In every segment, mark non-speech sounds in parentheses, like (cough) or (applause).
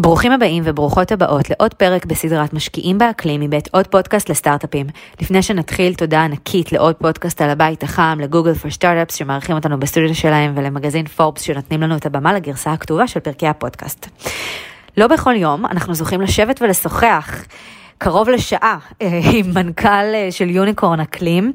ברוכים הבאים וברוכות הבאות לעוד פרק בסדרת משקיעים באקלים מבית עוד פודקאסט לסטארט-אפים. לפני שנתחיל, תודה ענקית לעוד פודקאסט על הבית החם, לגוגל פור סטארט-אפס שמארחים אותנו בסטודיו שלהם ולמגזין פורבס שנותנים לנו את הבמה לגרסה הכתובה של פרקי הפודקאסט. לא בכל יום אנחנו זוכים לשבת ולשוחח. קרוב לשעה אה, (laughs) עם מנכ"ל אה, של יוניקורן אקלים,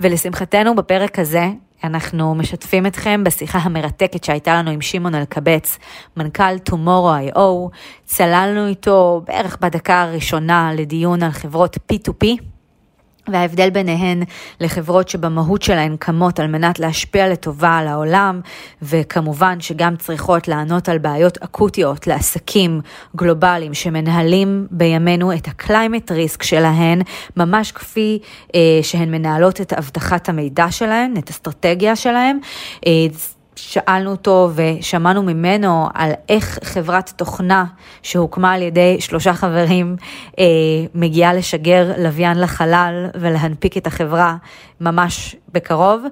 ולשמחתנו בפרק הזה אנחנו משתפים אתכם בשיחה המרתקת שהייתה לנו עם שמעון אלקבץ, מנכ"ל Tomorrow.io. צללנו איתו בערך בדקה הראשונה לדיון על חברות P2P, וההבדל ביניהן לחברות שבמהות שלהן קמות על מנת להשפיע לטובה על העולם, וכמובן שגם צריכות לענות על בעיות אקוטיות לעסקים גלובליים שמנהלים בימינו את ה-climate risk שלהן, ממש כפי אה, שהן מנהלות את אבטחת המידע שלהן, את אסטרטגיה שלהן. אה, שאלנו אותו ושמענו ממנו על איך חברת תוכנה שהוקמה על ידי שלושה חברים אה, מגיעה לשגר לוויין לחלל ולהנפיק את החברה ממש בקרוב.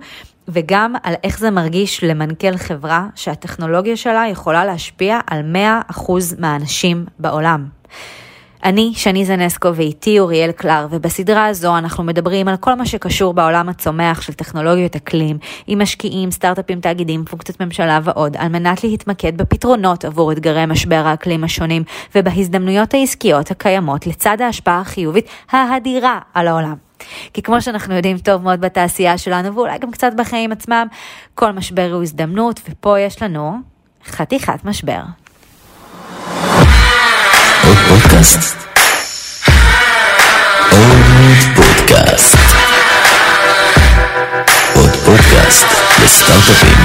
וגם על איך זה מרגיש למנכ"ל חברה שהטכנולוגיה שלה יכולה להשפיע על 100% מהאנשים בעולם. אני שני זנסקו ואיתי אוריאל קלר, ובסדרה הזו אנחנו מדברים על כל מה שקשור בעולם הצומח של טכנולוגיות אקלים, עם משקיעים, סטארט-אפים, תאגידים, פונקציות ממשלה ועוד, על מנת להתמקד בפתרונות עבור אתגרי משבר האקלים השונים, ובהזדמנויות העסקיות הקיימות לצד ההשפעה החיובית האדירה על העולם. כי כמו שאנחנו יודעים טוב מאוד בתעשייה שלנו, ואולי גם קצת בחיים עצמם, כל משבר הוא הזדמנות, ופה יש לנו חתיכת משבר. פודקאסט? עוד פודקאסט. עוד פודקאסט לסטארט-אפים.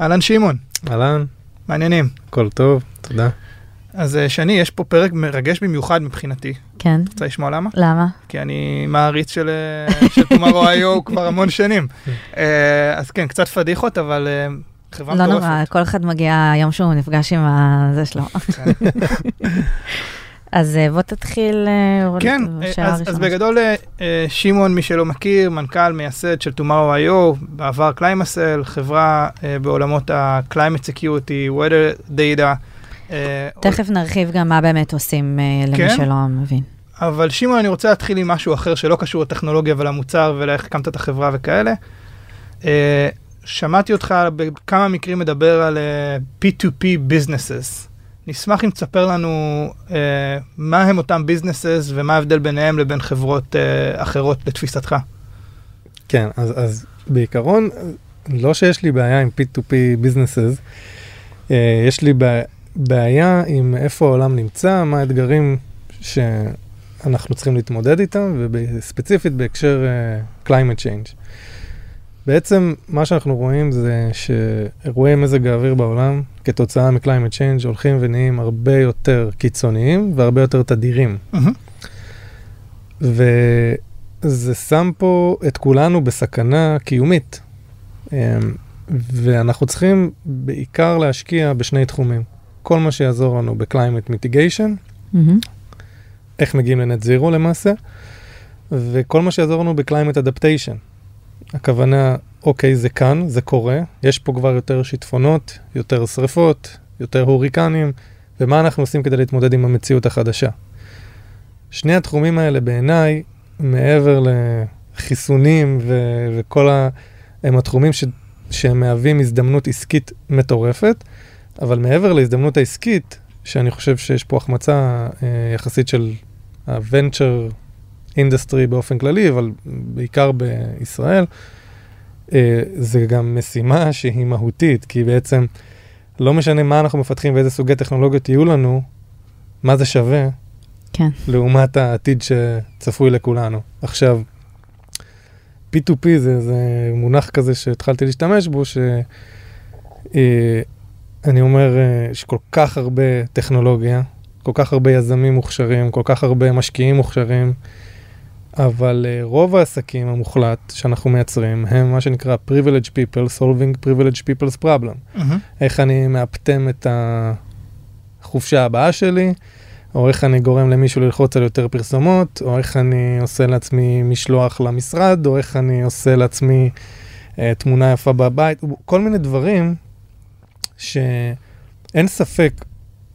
אהלן שמעון, אהלן, מעניינים. הכל טוב, תודה. אז אה, שני, יש פה פרק מרגש במיוחד מבחינתי. כן, רוצה לשמוע למה? למה? כי אני מעריץ של, אה, של Tomorrow.io (laughs) כבר המון שנים. אה, אז כן, קצת פדיחות, אבל חברה לא מטורפת. נורא, כל אחד מגיע יום שהוא נפגש עם הזה שלו. (laughs) אז אה, בוא תתחיל, אה, כן, אז, אז. בגדול, אה, שמעון, מי שלא מכיר, מנכ"ל, מייסד של Tomorrow.io, בעבר קליימסל, חברה בעולמות ה-climate security, weather data. תכף נרחיב גם מה באמת עושים למי כן? שלא מבין. אבל שמעון, אני רוצה להתחיל עם משהו אחר שלא קשור לטכנולוגיה ולמוצר ולאיך הקמת את החברה וכאלה. שמעתי אותך בכמה מקרים מדבר על אה, P2P businesses. נשמח אם תספר לנו אה, מה הם אותם businesses ומה ההבדל ביניהם לבין חברות אה, אחרות לתפיסתך. כן, אז, אז בעיקרון, לא שיש לי בעיה עם P2P businesses, אה, יש לי בע- בעיה עם איפה העולם נמצא, מה האתגרים שאנחנו צריכים להתמודד איתם, וספציפית בהקשר uh, climate change. בעצם מה שאנחנו רואים זה שאירועי מזג האוויר בעולם, כתוצאה מ-climate change, הולכים ונהיים הרבה יותר קיצוניים והרבה יותר תדירים. וזה שם פה את כולנו בסכנה קיומית. אמ, ואנחנו צריכים בעיקר להשקיע בשני תחומים. כל מה שיעזור לנו mitigation, מהמם. איך מגיעים לנט זירו למעשה, וכל מה שיעזור לנו ב-climate adaptation. הכוונה, אוקיי, זה כאן, זה קורה, יש פה כבר יותר שיטפונות, יותר שריפות, יותר הוריקנים, ומה אנחנו עושים כדי להתמודד עם המציאות החדשה. שני התחומים האלה בעיניי, מעבר לחיסונים ו- וכל ה... הם התחומים ש... שהם מהווים הזדמנות עסקית מטורפת, אבל מעבר להזדמנות העסקית, שאני חושב שיש פה החמצה אה, יחסית של ה-venture industry באופן כללי, אבל בעיקר בישראל, אה, זה גם משימה שהיא מהותית, כי בעצם לא משנה מה אנחנו מפתחים ואיזה סוגי טכנולוגיות יהיו לנו, מה זה שווה כן. לעומת העתיד שצפוי לכולנו. עכשיו, P2P זה, זה מונח כזה שהתחלתי להשתמש בו, שאני אה, אומר אה, יש כל כך הרבה טכנולוגיה, כל כך הרבה יזמים מוכשרים, כל כך הרבה משקיעים מוכשרים, אבל uh, רוב העסקים המוחלט שאנחנו מייצרים הם מה שנקרא privilege people solving privilege people's problem. מהמם. איך אני מאפטם את החופשה הבאה שלי, או איך אני גורם למישהו ללחוץ על יותר פרסומות, או איך אני עושה לעצמי משלוח למשרד, או איך אני עושה לעצמי אה, תמונה יפה בבית, כל מיני דברים שאין ספק,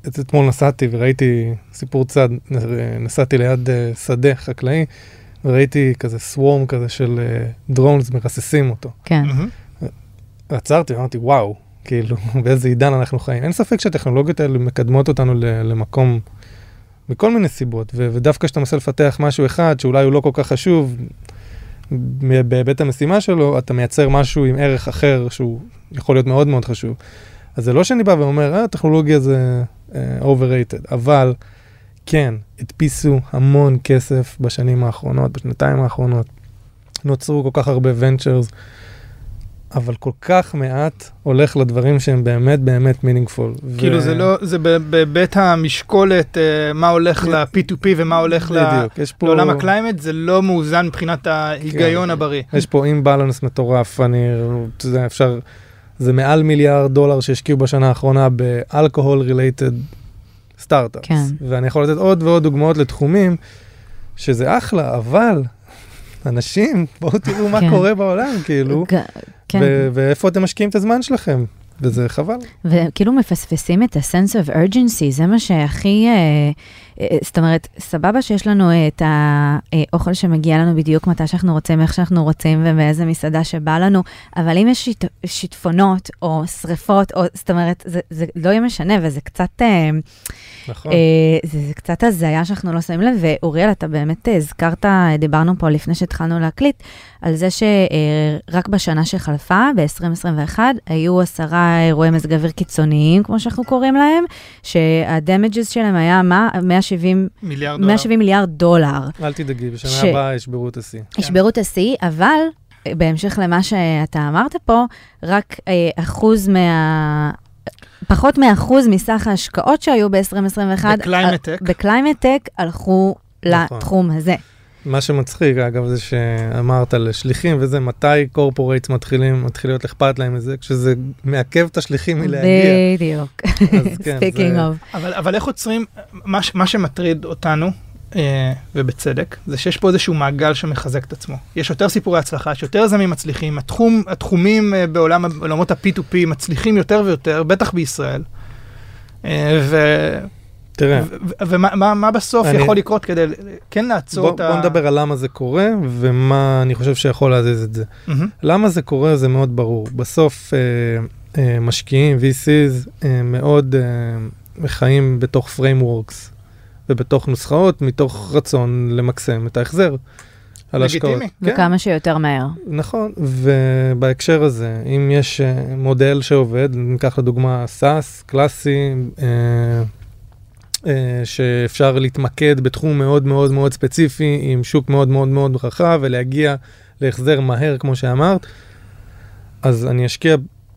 את- אתמול נסעתי וראיתי סיפור צד, נסעתי ליד אה, שדה חקלאי, וראיתי כזה סוורם כזה של דרונס מרססים אותו. כן. עצרתי, אמרתי, וואו, כאילו, (laughs) באיזה עידן אנחנו חיים. אין ספק שהטכנולוגיות האלה מקדמות אותנו למקום מכל מיני סיבות, ו- ודווקא כשאתה מנסה לפתח משהו אחד, שאולי הוא לא כל כך חשוב, בהיבט המשימה שלו, אתה מייצר משהו עם ערך אחר שהוא יכול להיות מאוד מאוד חשוב. אז זה לא שאני בא ואומר, אה, טכנולוגיה זה uh, overrated, אבל כן, הדפיסו המון כסף בשנים האחרונות, בשנתיים האחרונות. נוצרו כל כך הרבה ventures, אבל כל כך מעט הולך לדברים שהם באמת באמת meaningful. כאילו זה לא, זה ב- בהיבט המשקולת, אה, מה הולך ל-P2P ומה הולך ל- בדיוק, יש פה... לעולם ה climate, זה לא מאוזן מבחינת ההיגיון כן. הבריא. יש פה imbalance מטורף, אני, אתה יודע, אפשר, זה מעל מיליארד דולר שהשקיעו בשנה האחרונה ב alcohol related startups. כן. ואני יכול לתת עוד ועוד דוגמאות לתחומים שזה אחלה, אבל אנשים, בואו תראו מה כן. קורה בעולם, כאילו, כן. ואיפה אתם משקיעים את הזמן שלכם, וזה חבל. וכאילו מפספסים את ה-sense of urgency, זה מה שהכי, אה, זאת אומרת, סבבה שיש לנו אה, את האוכל שמגיע לנו בדיוק מתי שאנחנו רוצים, איך שאנחנו רוצים ובאיזה מסעדה שבא לנו, אבל אם יש שיט, שיטפונות או שריפות, או, זאת אומרת, זה, זה לא יהיה משנה, וזה קצת... אה, נכון. אה, זה, זה קצת הזיה שאנחנו לא שמים לב, ואוריאל, אתה באמת אה, הזכרת, אה, דיברנו פה לפני שהתחלנו להקליט, על זה שרק בשנה שחלפה, ב-2021, היו עשרה אירועי מזג אוויר קיצוניים, כמו שאנחנו קוראים להם, שה-damages שלהם היה מה? 170, מיליארד דולר. 170 מיליארד דולר. אל תדאגי, בשנה ש- הבאה ישברו את השיא. ישברו את השיא, אבל אה, בהמשך למה שאתה אמרת פה, רק אה, אחוז מה... פחות מאחוז מסך ההשקעות שהיו ב-2021, בקליימט-טק. בקליימט-טק הלכו נכון. לתחום הזה. מה שמצחיק, אגב, זה שאמרת על שליחים וזה, מתי corporates מתחילים, מתחיל להיות אכפת להם מזה, כשזה מעכב את השליחים מלהגיע. בדיוק. אז (laughs) כן, of. אבל, אבל איך עוצרים, מה, מה שמטריד אותנו, אה, ובצדק, זה שיש פה איזשהו מעגל שמחזק את עצמו. יש יותר סיפורי הצלחה, יש יותר יזמים מצליחים, התחום, התחומים אה, בעולם, בעולמות ה-P2P מצליחים יותר ויותר, בטח בישראל. אה, ו... תראה, ומה מה- מה בסוף אני- יכול לקרות כדי כן לעצור בוא, את ה... בוא נדבר על למה זה קורה ומה אני חושב שיכול להזיז את זה. מהמם. למה זה קורה זה מאוד ברור. בסוף אה, אה, משקיעים, VCs, אה, מאוד אה, חיים בתוך frameworks ובתוך נוסחאות מתוך רצון למקסם את ההחזר. על השקעות. לגיטימי. כן, וכמה שיותר מהר. נכון, ובהקשר הזה, אם יש אה, מודל שעובד, ניקח לדוגמה SAS, קלאסי, אה, שאפשר להתמקד בתחום מאוד מאוד מאוד ספציפי, עם שוק מאוד מאוד מאוד רחב, ולהגיע להחזר מהר, כמו שאמרת, אז אני אשקיע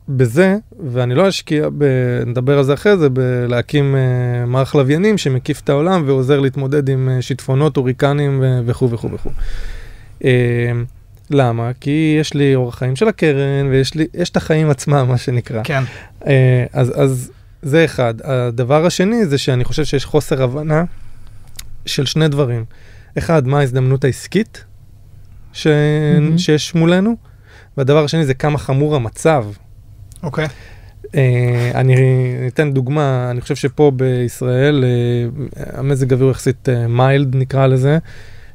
בזה, ואני לא אשקיע, ב, נדבר על זה אחרי זה, בלהקים אה, מערך לוויינים שמקיף את העולם ועוזר להתמודד עם אה, שיטפונות, הוריקנים וכו' וכו' וכו'. אה, למה? כי יש לי אורח חיים של הקרן, ויש לי, יש את החיים עצמם, מה שנקרא. כן. אה, אז, אז זה אחד. הדבר השני זה שאני חושב שיש חוסר הבנה של שני דברים. אחד, מה ההזדמנות העסקית ש... מהמם. שיש מולנו, והדבר השני זה כמה חמור המצב. אוקיי. אה, אני אתן דוגמה, אני חושב שפה בישראל אה, המזג אוויר יחסית מיילד נקרא לזה,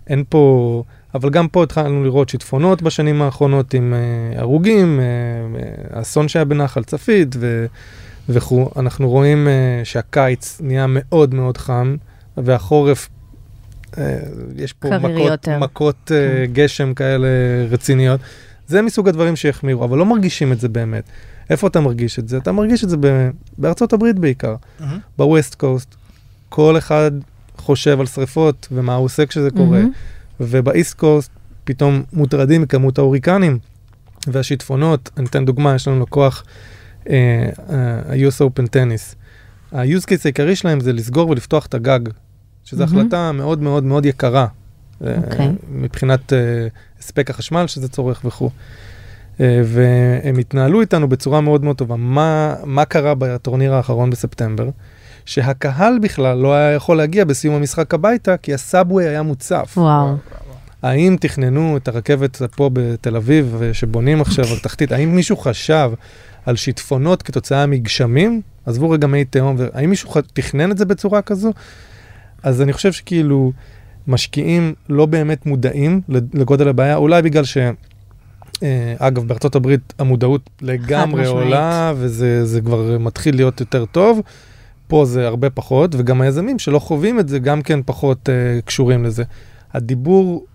אין פה, אבל גם פה התחלנו לראות שיטפונות בשנים האחרונות עם אה, הרוגים, אה, אה, אסון שהיה בנחל צפית ו, וכו', אנחנו רואים אה, שהקיץ נהיה מאוד מאוד חם והחורף, אה, יש פה מכות, יותר. מכות אה, כן. גשם כאלה רציניות, זה מסוג הדברים שהחמירו, אבל לא מרגישים את זה באמת. איפה אתה מרגיש את זה? אתה מרגיש את זה ב- בארצות הברית בעיקר, מהמם. בווסט קוסט. כל אחד חושב על שריפות ומה הוא עושה כשזה קורה, מהמם. ובאיסט קוסט פתאום מוטרדים מכמות ההוריקנים והשיטפונות. אני אתן דוגמה, יש לנו לקוח, ה-US Open Tennis. ה-use case העיקרי שלהם זה לסגור ולפתוח את הגג, שזו מהמם. החלטה מאוד מאוד מאוד יקרה אוקיי. מבחינת אה, הספק החשמל שזה צורך וכו'. אה, והם התנהלו איתנו בצורה מאוד מאוד טובה. מה, מה קרה בטורניר האחרון בספטמבר? שהקהל בכלל לא היה יכול להגיע בסיום המשחק הביתה, כי הסאבווי היה מוצף. וואו. האם תכננו את הרכבת פה בתל אביב, שבונים עכשיו על תחתית, האם מישהו חשב על שיטפונות כתוצאה מגשמים? עזבו רגע מי תהום, האם מישהו תכנן את זה בצורה כזו? אז אני חושב שכאילו משקיעים לא באמת מודעים לגודל הבעיה, אולי בגלל ש... אה, אגב, בארצות הברית המודעות לגמרי. עולה, וזה זה כבר מתחיל להיות יותר טוב. פה זה הרבה פחות, וגם היזמים שלא חווים את זה גם כן פחות uh, קשורים לזה. הדיבור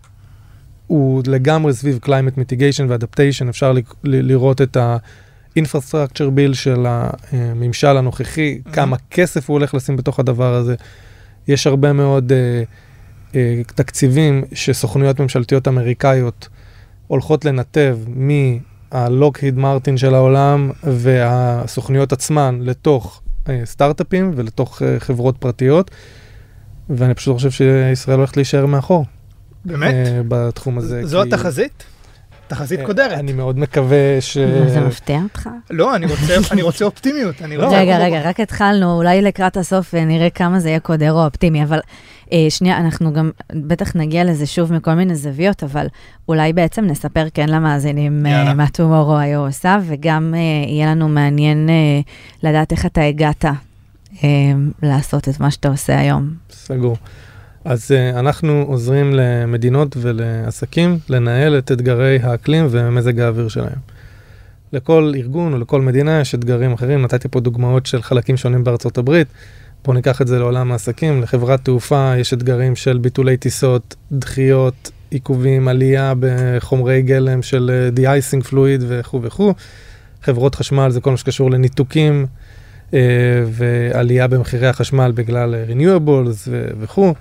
הוא לגמרי סביב climate mitigation ו-adaptation, אפשר ל- ל- לראות את ה-infrastructure bill של הממשל הנוכחי, Mhm. כמה כסף הוא הולך לשים בתוך הדבר הזה. יש הרבה מאוד uh, uh, תקציבים שסוכנויות ממשלתיות אמריקאיות הולכות לנתב מהלוקהיד מרטין של העולם והסוכנויות עצמן לתוך אה, סטארט-אפים ולתוך אה, חברות פרטיות, ואני פשוט חושב שישראל הולכת להישאר מאחור. באמת? אה, בתחום הזה. זו כי- התחזית? תחזית אה, קודרת. אני מאוד מקווה ש... זה מפתיע אותך? לא, אני רוצה- אני רוצה אופטימיות. אני. רוצה- רגע, רגע, רק התחלנו, אולי לקראת הסוף אה, נראה כמה זה יהיה קודר או אופטימי, אבל אה, שנייה, אנחנו גם בטח נגיע לזה שוב מכל מיני זוויות, אבל אולי בעצם נספר כן למאזינים אה. מה טומורו היו עושה, וגם אה, יהיה לנו מעניין אה, לדעת איך אתה הגעת אה, לעשות את מה שאתה עושה היום. סגור. אז uh, אנחנו עוזרים למדינות ולעסקים לנהל את אתגרי האקלים ומזג האוויר שלהם. לכל ארגון או לכל מדינה יש אתגרים אחרים, נתתי פה דוגמאות של חלקים שונים בארצות הברית. בואו ניקח את זה לעולם העסקים. לחברת תעופה יש אתגרים של ביטולי טיסות, דחיות, עיכובים, עלייה בחומרי גלם של אה, de-icing fluid וכו' וכו'. חברות חשמל זה כל מה שקשור לניתוקים אה, ועלייה במחירי החשמל בגלל אה, ו- וכו'.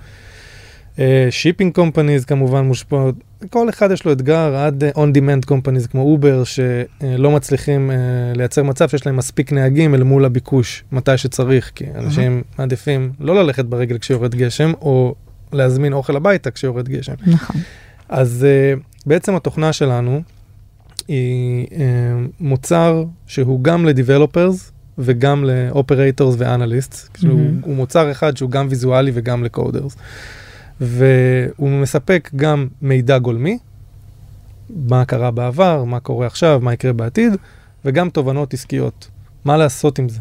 shipping companies כמובן מושפעות, כל אחד יש לו אתגר, עד אה, on-demand companies כמו Uber, שלא מצליחים אה, לייצר מצב שיש להם מספיק נהגים אל מול הביקוש, מתי שצריך, כי אנשים מעדיפים לא ללכת ברגל כשיורד גשם, או להזמין אוכל הביתה כשיורד גשם. נכון. אז uh, בעצם התוכנה שלנו היא uh, מוצר שהוא גם ל-Developers וגם ל-Operators ו-Analysts. Mm-hmm. הוא, הוא מוצר אחד שהוא גם ויזואלי וגם ל-Coders. והוא מספק גם מידע גולמי, מה קרה בעבר, מה קורה עכשיו, מה יקרה בעתיד, וגם תובנות עסקיות, מה לעשות עם זה.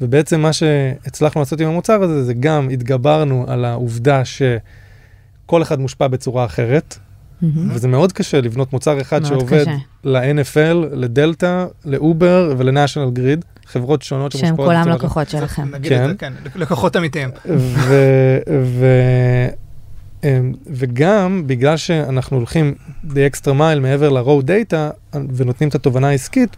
ובעצם מה שהצלחנו לעשות עם המוצר הזה, זה גם התגברנו על העובדה שכל אחד מושפע בצורה אחרת, מהמם. וזה מאוד קשה לבנות מוצר אחד שעובד קשה. ל-NFL, לדלתא, לאובר ולנשיונל גריד, חברות שונות שהם שמושפעות כולם בצורה לקוחות שלכם. נגיד את כן. זה, כן, לקוחות אמיתיים. ו, ו, וגם בגלל שאנחנו הולכים the extra mile מעבר ל-raw data ונותנים את התובנה העסקית,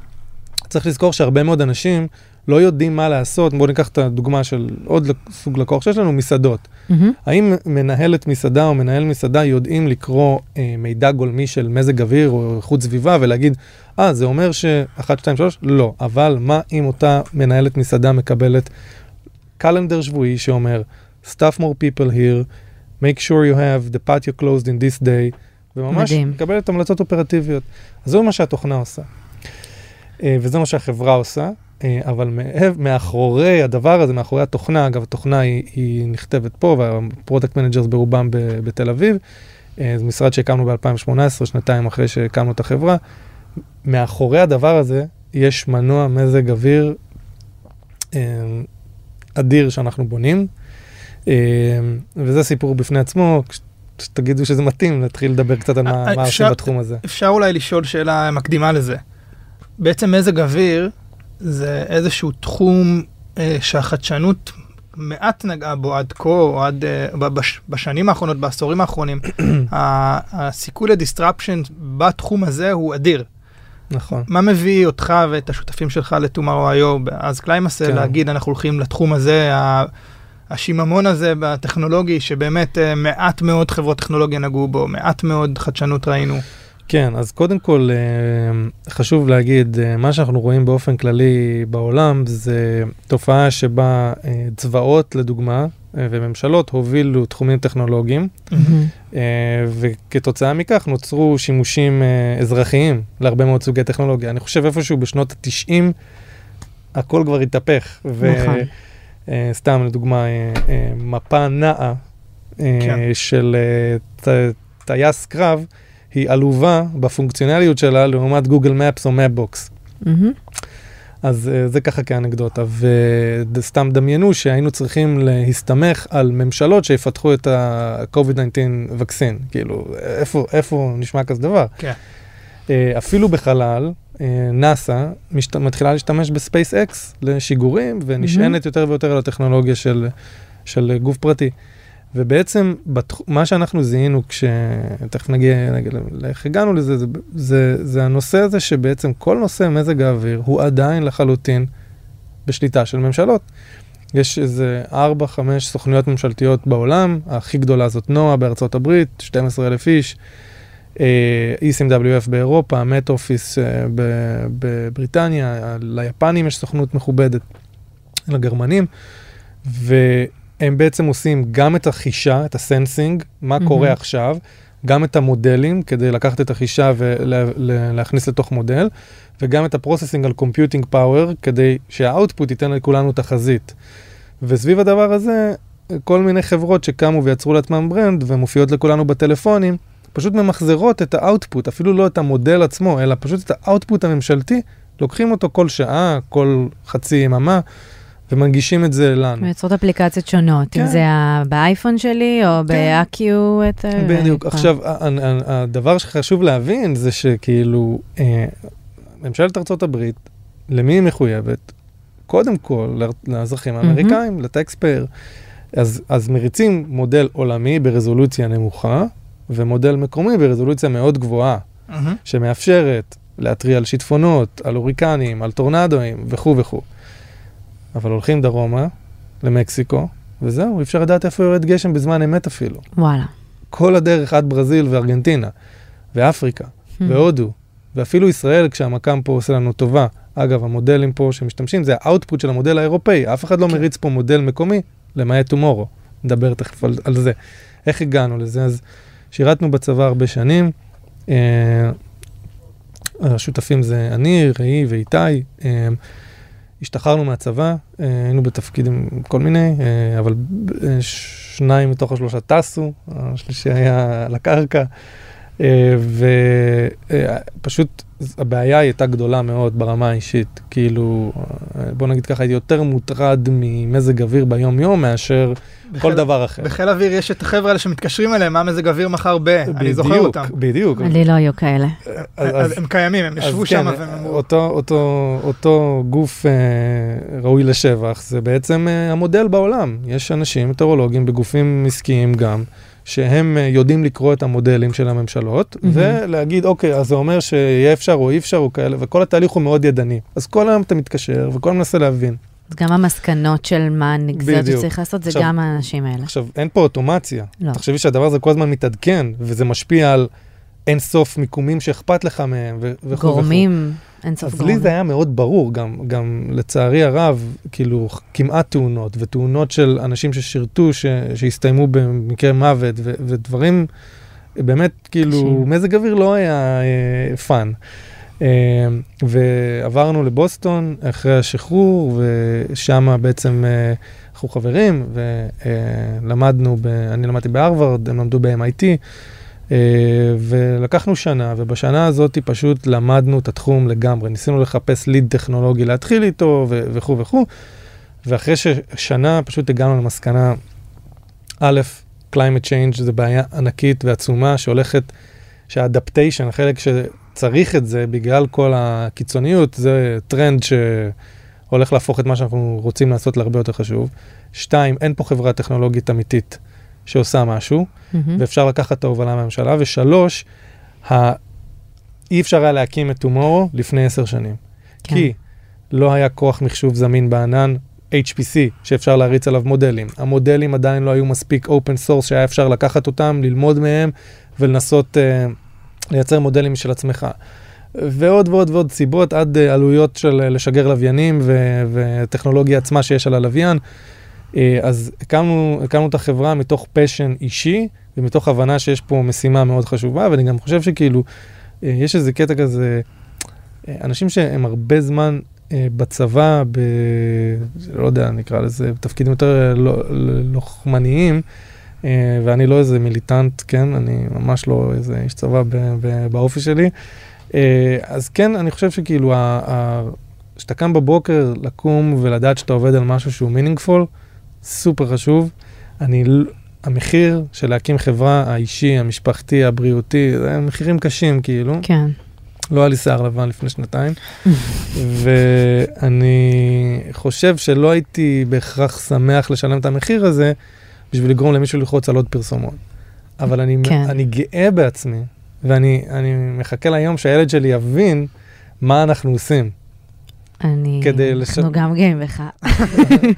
צריך לזכור שהרבה מאוד אנשים לא יודעים מה לעשות. בואו ניקח את הדוגמה של עוד סוג לקוח שיש לנו, מסעדות. מהמם. האם מנהלת מסעדה או מנהל מסעדה יודעים לקרוא אה, מידע גולמי של מזג אוויר או איכות סביבה ולהגיד, אה, זה אומר ש-1, 2, 3? לא. אבל מה אם אותה מנהלת מסעדה מקבלת calendar שבועי שאומר, staff more people here, make sure you have the patio closed in this day, וממש מדהים. מקבלת המלצות אופרטיביות. אז זה מה שהתוכנה עושה. אה, וזה מה שהחברה עושה. אה, אבל מאחורי הדבר הזה, מאחורי התוכנה, אגב, התוכנה היא, היא נכתבת פה, וה product managers ברובם בתל אביב. אה, זה משרד שהקמנו ב-2018, שנתיים אחרי שהקמנו את החברה. מאחורי הדבר הזה יש מנוע מזג אוויר אדיר שאנחנו בונים, וזה סיפור בפני עצמו. כש- כשתגידו שזה מתאים, נתחיל לדבר קצת על מה, אה, עושים בתחום הזה. אפשר אולי לשאול שאלה מקדימה לזה. בעצם מזג אוויר זה איזשהו תחום אה, שהחדשנות מעט נגעה בו עד כה, או עד אה, בש, בשנים האחרונות, בעשורים האחרונים. (clears throat) הסיכוי ל disruption בתחום הזה הוא אדיר. נכון. מה מביא אותך ואת השותפים שלך ל-Tomorrow.io, אז ClimaCell, כן. להגיד אנחנו הולכים לתחום הזה, השיממון הזה בטכנולוגי, שבאמת אה, מעט מאוד חברות טכנולוגיה נגעו בו, מעט מאוד חדשנות ראינו. כן, אז קודם כל אה, חשוב להגיד, אה, מה שאנחנו רואים באופן כללי בעולם זה תופעה שבה צבאות, לדוגמה, וממשלות הובילו תחומים טכנולוגיים, אה, וכתוצאה מכך נוצרו שימושים אזרחיים להרבה מאוד סוגי טכנולוגיה. אני חושב איפשהו בשנות ה-90 הכל כבר התהפך. נכון. וסתם לדוגמה, אה, אה, מפה נעה אה, כן. של אה, טייס קרב, היא עלובה בפונקציונליות שלה לעומת גוגל מפס או מפבוקס. אז זה ככה כאנקדוטה, וסתם דמיינו שהיינו צריכים להסתמך על ממשלות שיפתחו את ה-COVID-19 vaccine, כאילו, איפה, איפה נשמע כזה דבר? כן. אפילו בחלל, נאסא משת... מתחילה להשתמש ב SpaceX לשיגורים, ונשענת יותר ויותר על הטכנולוגיה של, של גוף פרטי. ובעצם בתח... מה שאנחנו זיהינו כש... תכף נגיע, נגיע לאיך הגענו לזה, זה, זה, זה הנושא הזה שבעצם כל נושא מזג האוויר הוא עדיין לחלוטין בשליטה של ממשלות. יש איזה 4-5 סוכנויות ממשלתיות בעולם, הכי גדולה זאת נועה בארצות הברית, 12,000 איש, אה, ECMWF באירופה, מט אופיס אה, בבריטניה, ליפנים יש סוכנות מכובדת, לגרמנים, והם בעצם עושים גם את החישה, את הסנסינג, מה מהמם. קורה עכשיו, גם את המודלים, כדי לקחת את החישה ולהכניס לתוך מודל, וגם את ה processing על computing power, כדי שה output ייתן לכולנו תחזית. וסביב הדבר הזה, כל מיני חברות שקמו ויצרו לעצמם brand ומופיעות לכולנו בטלפונים, פשוט ממחזרות את ה output, אפילו לא את המודל עצמו, אלא פשוט את ה output הממשלתי, לוקחים אותו כל שעה, כל חצי יממה, ומנגישים את זה לנו. מייצרות אפליקציות שונות, אם כן. זה ה- באייפון שלי או ב Accu. את ה- בדיוק. עכשיו, הדבר שחשוב להבין זה שכאילו, אה, ממשלת הברית, למי היא מחויבת? קודם כל, לאזרחים האמריקאים, לטקספייר. אז, אז מריצים מודל עולמי ברזולוציה נמוכה, ומודל מקומי ברזולוציה מאוד גבוהה, מהמם. שמאפשרת להתריע על שיטפונות, על הוריקנים, על טורנדואים וכו' וכו'. אבל הולכים דרומה, למקסיקו, וזהו, אי אפשר לדעת איפה יורד גשם בזמן אמת אפילו. וואלה. כל הדרך עד ברזיל וארגנטינה, ואפריקה, Hmm. והודו, ואפילו ישראל, כשהמקם פה עושה לנו טובה. אגב, המודלים פה שמשתמשים, זה האאוטפוט של המודל האירופאי, אף אחד לא כן. מריץ פה מודל מקומי, למעט טומורו. נדבר תכף על, על זה. איך הגענו לזה? אז שירתנו בצבא הרבה שנים. אה, השותפים זה אני, ראי ואיתי. אה, השתחררנו מהצבא, אה, היינו בתפקידים כל מיני, אבל שניים מתוך השלושה טסו, השלישי היה על הקרקע, ופשוט הבעיה הייתה גדולה מאוד ברמה האישית. כאילו, בוא נגיד ככה, הייתי יותר מוטרד ממזג אוויר ביום-יום מאשר כל בחיל- דבר אחר. בחיל האוויר יש את החבר'ה האלה שמתקשרים אליהם, מה מזג אוויר מחר ב... אני זוכר בדיוק, אותם. בדיוק. לי לא היו כאלה. אז- אז הם קיימים, הם ישבו אז שם כן, והם אמרו... אותו, אותו, אותו גוף אה, ראוי לשבח, זה בעצם אה, המודל בעולם. יש אנשים, מטאורולוגים בגופים עסקיים גם, שהם אה, יודעים לקרוא את המודלים של הממשלות, מהמם. ולהגיד, אוקיי, אז זה אומר שיהיה אפשר או אי אפשר או כאלה, וכל התהליך הוא מאוד ידני. אז כל היום אתה מתקשר וכל מנסה להבין. אז גם המסקנות של מה הנגזרת. שצריך לעשות, זה עכשיו- גם האנשים האלה. עכשיו, אין פה אוטומציה. לא. תחשבי שהדבר הזה כל הזמן מתעדכן, וזה משפיע על אין סוף מיקומים שאכפת לך מהם, וכו' וכו'. גורמים, אין סוף אז גורמים. לי זה היה מאוד ברור, גם, גם לצערי הרב, כאילו, כמעט תאונות, ותאונות של אנשים ששירתו, ש, שהסתיימו במקרה מוות, ו, ודברים, באמת, כאילו, קשים. מזג אוויר לא היה אה, fun. אה, ועברנו לבוסטון אחרי השחרור, ושם בעצם אה, אנחנו חברים, ולמדנו, ב, אני למדתי בהרווארד, הם למדו ב-MIT. Uh, ולקחנו שנה, ובשנה הזאת פשוט למדנו את התחום לגמרי. ניסינו לחפש lead טכנולוגי להתחיל איתו וכו' וכו', ואחרי ששנה פשוט הגענו למסקנה, א', climate change זה בעיה ענקית ועצומה שהולכת, שה adaptation, החלק שצריך את זה בגלל כל הקיצוניות, זה טרנד שהולך להפוך את מה שאנחנו רוצים לעשות להרבה יותר חשוב. שתיים, אין פה חברה טכנולוגית אמיתית שעושה משהו. מהמם. ואפשר לקחת את ההובלה מהממשלה, ושלוש, ה... אי אפשר היה להקים את טומורו לפני עשר שנים. כן. כי לא היה כוח מחשוב זמין בענן, HPC, שאפשר להריץ עליו מודלים. המודלים עדיין לא היו מספיק open source שהיה אפשר לקחת אותם, ללמוד מהם ולנסות uh, לייצר מודלים של עצמך. ועוד ועוד ועוד סיבות, עד אה, עלויות של אה, לשגר לוויינים ו- וטכנולוגיה עצמה שיש על הלוויין. אה, אז הקמנו, הקמנו את החברה מתוך פשן אישי ומתוך הבנה שיש פה משימה מאוד חשובה, ואני גם חושב שכאילו, אה, יש איזה קטע כזה, אה, אנשים שהם הרבה זמן בצבא, ב... לא יודע, נקרא לזה, בתפקידים יותר לא- לוחמניים, ואני לא איזה מיליטנט, כן? אני ממש לא איזה איש צבא באופי שלי. אז כן, אני חושב שכאילו, כשאתה קם בבוקר, לקום ולדעת שאתה עובד על משהו שהוא מינינגפול, סופר חשוב. אני, המחיר של להקים חברה, האישי, המשפחתי, הבריאותי, זה מחירים קשים כאילו. כן. לא היה לי שיער לבן לפני שנתיים, (laughs) ואני חושב שלא הייתי בהכרח שמח לשלם את המחיר הזה בשביל לגרום למישהו ללחוץ על עוד פרסומות. אבל אני, כן. אני גאה בעצמי, ואני אני מחכה ליום שהילד שלי יבין מה אנחנו עושים. אני... כדי לש- אנחנו גם גאים בך.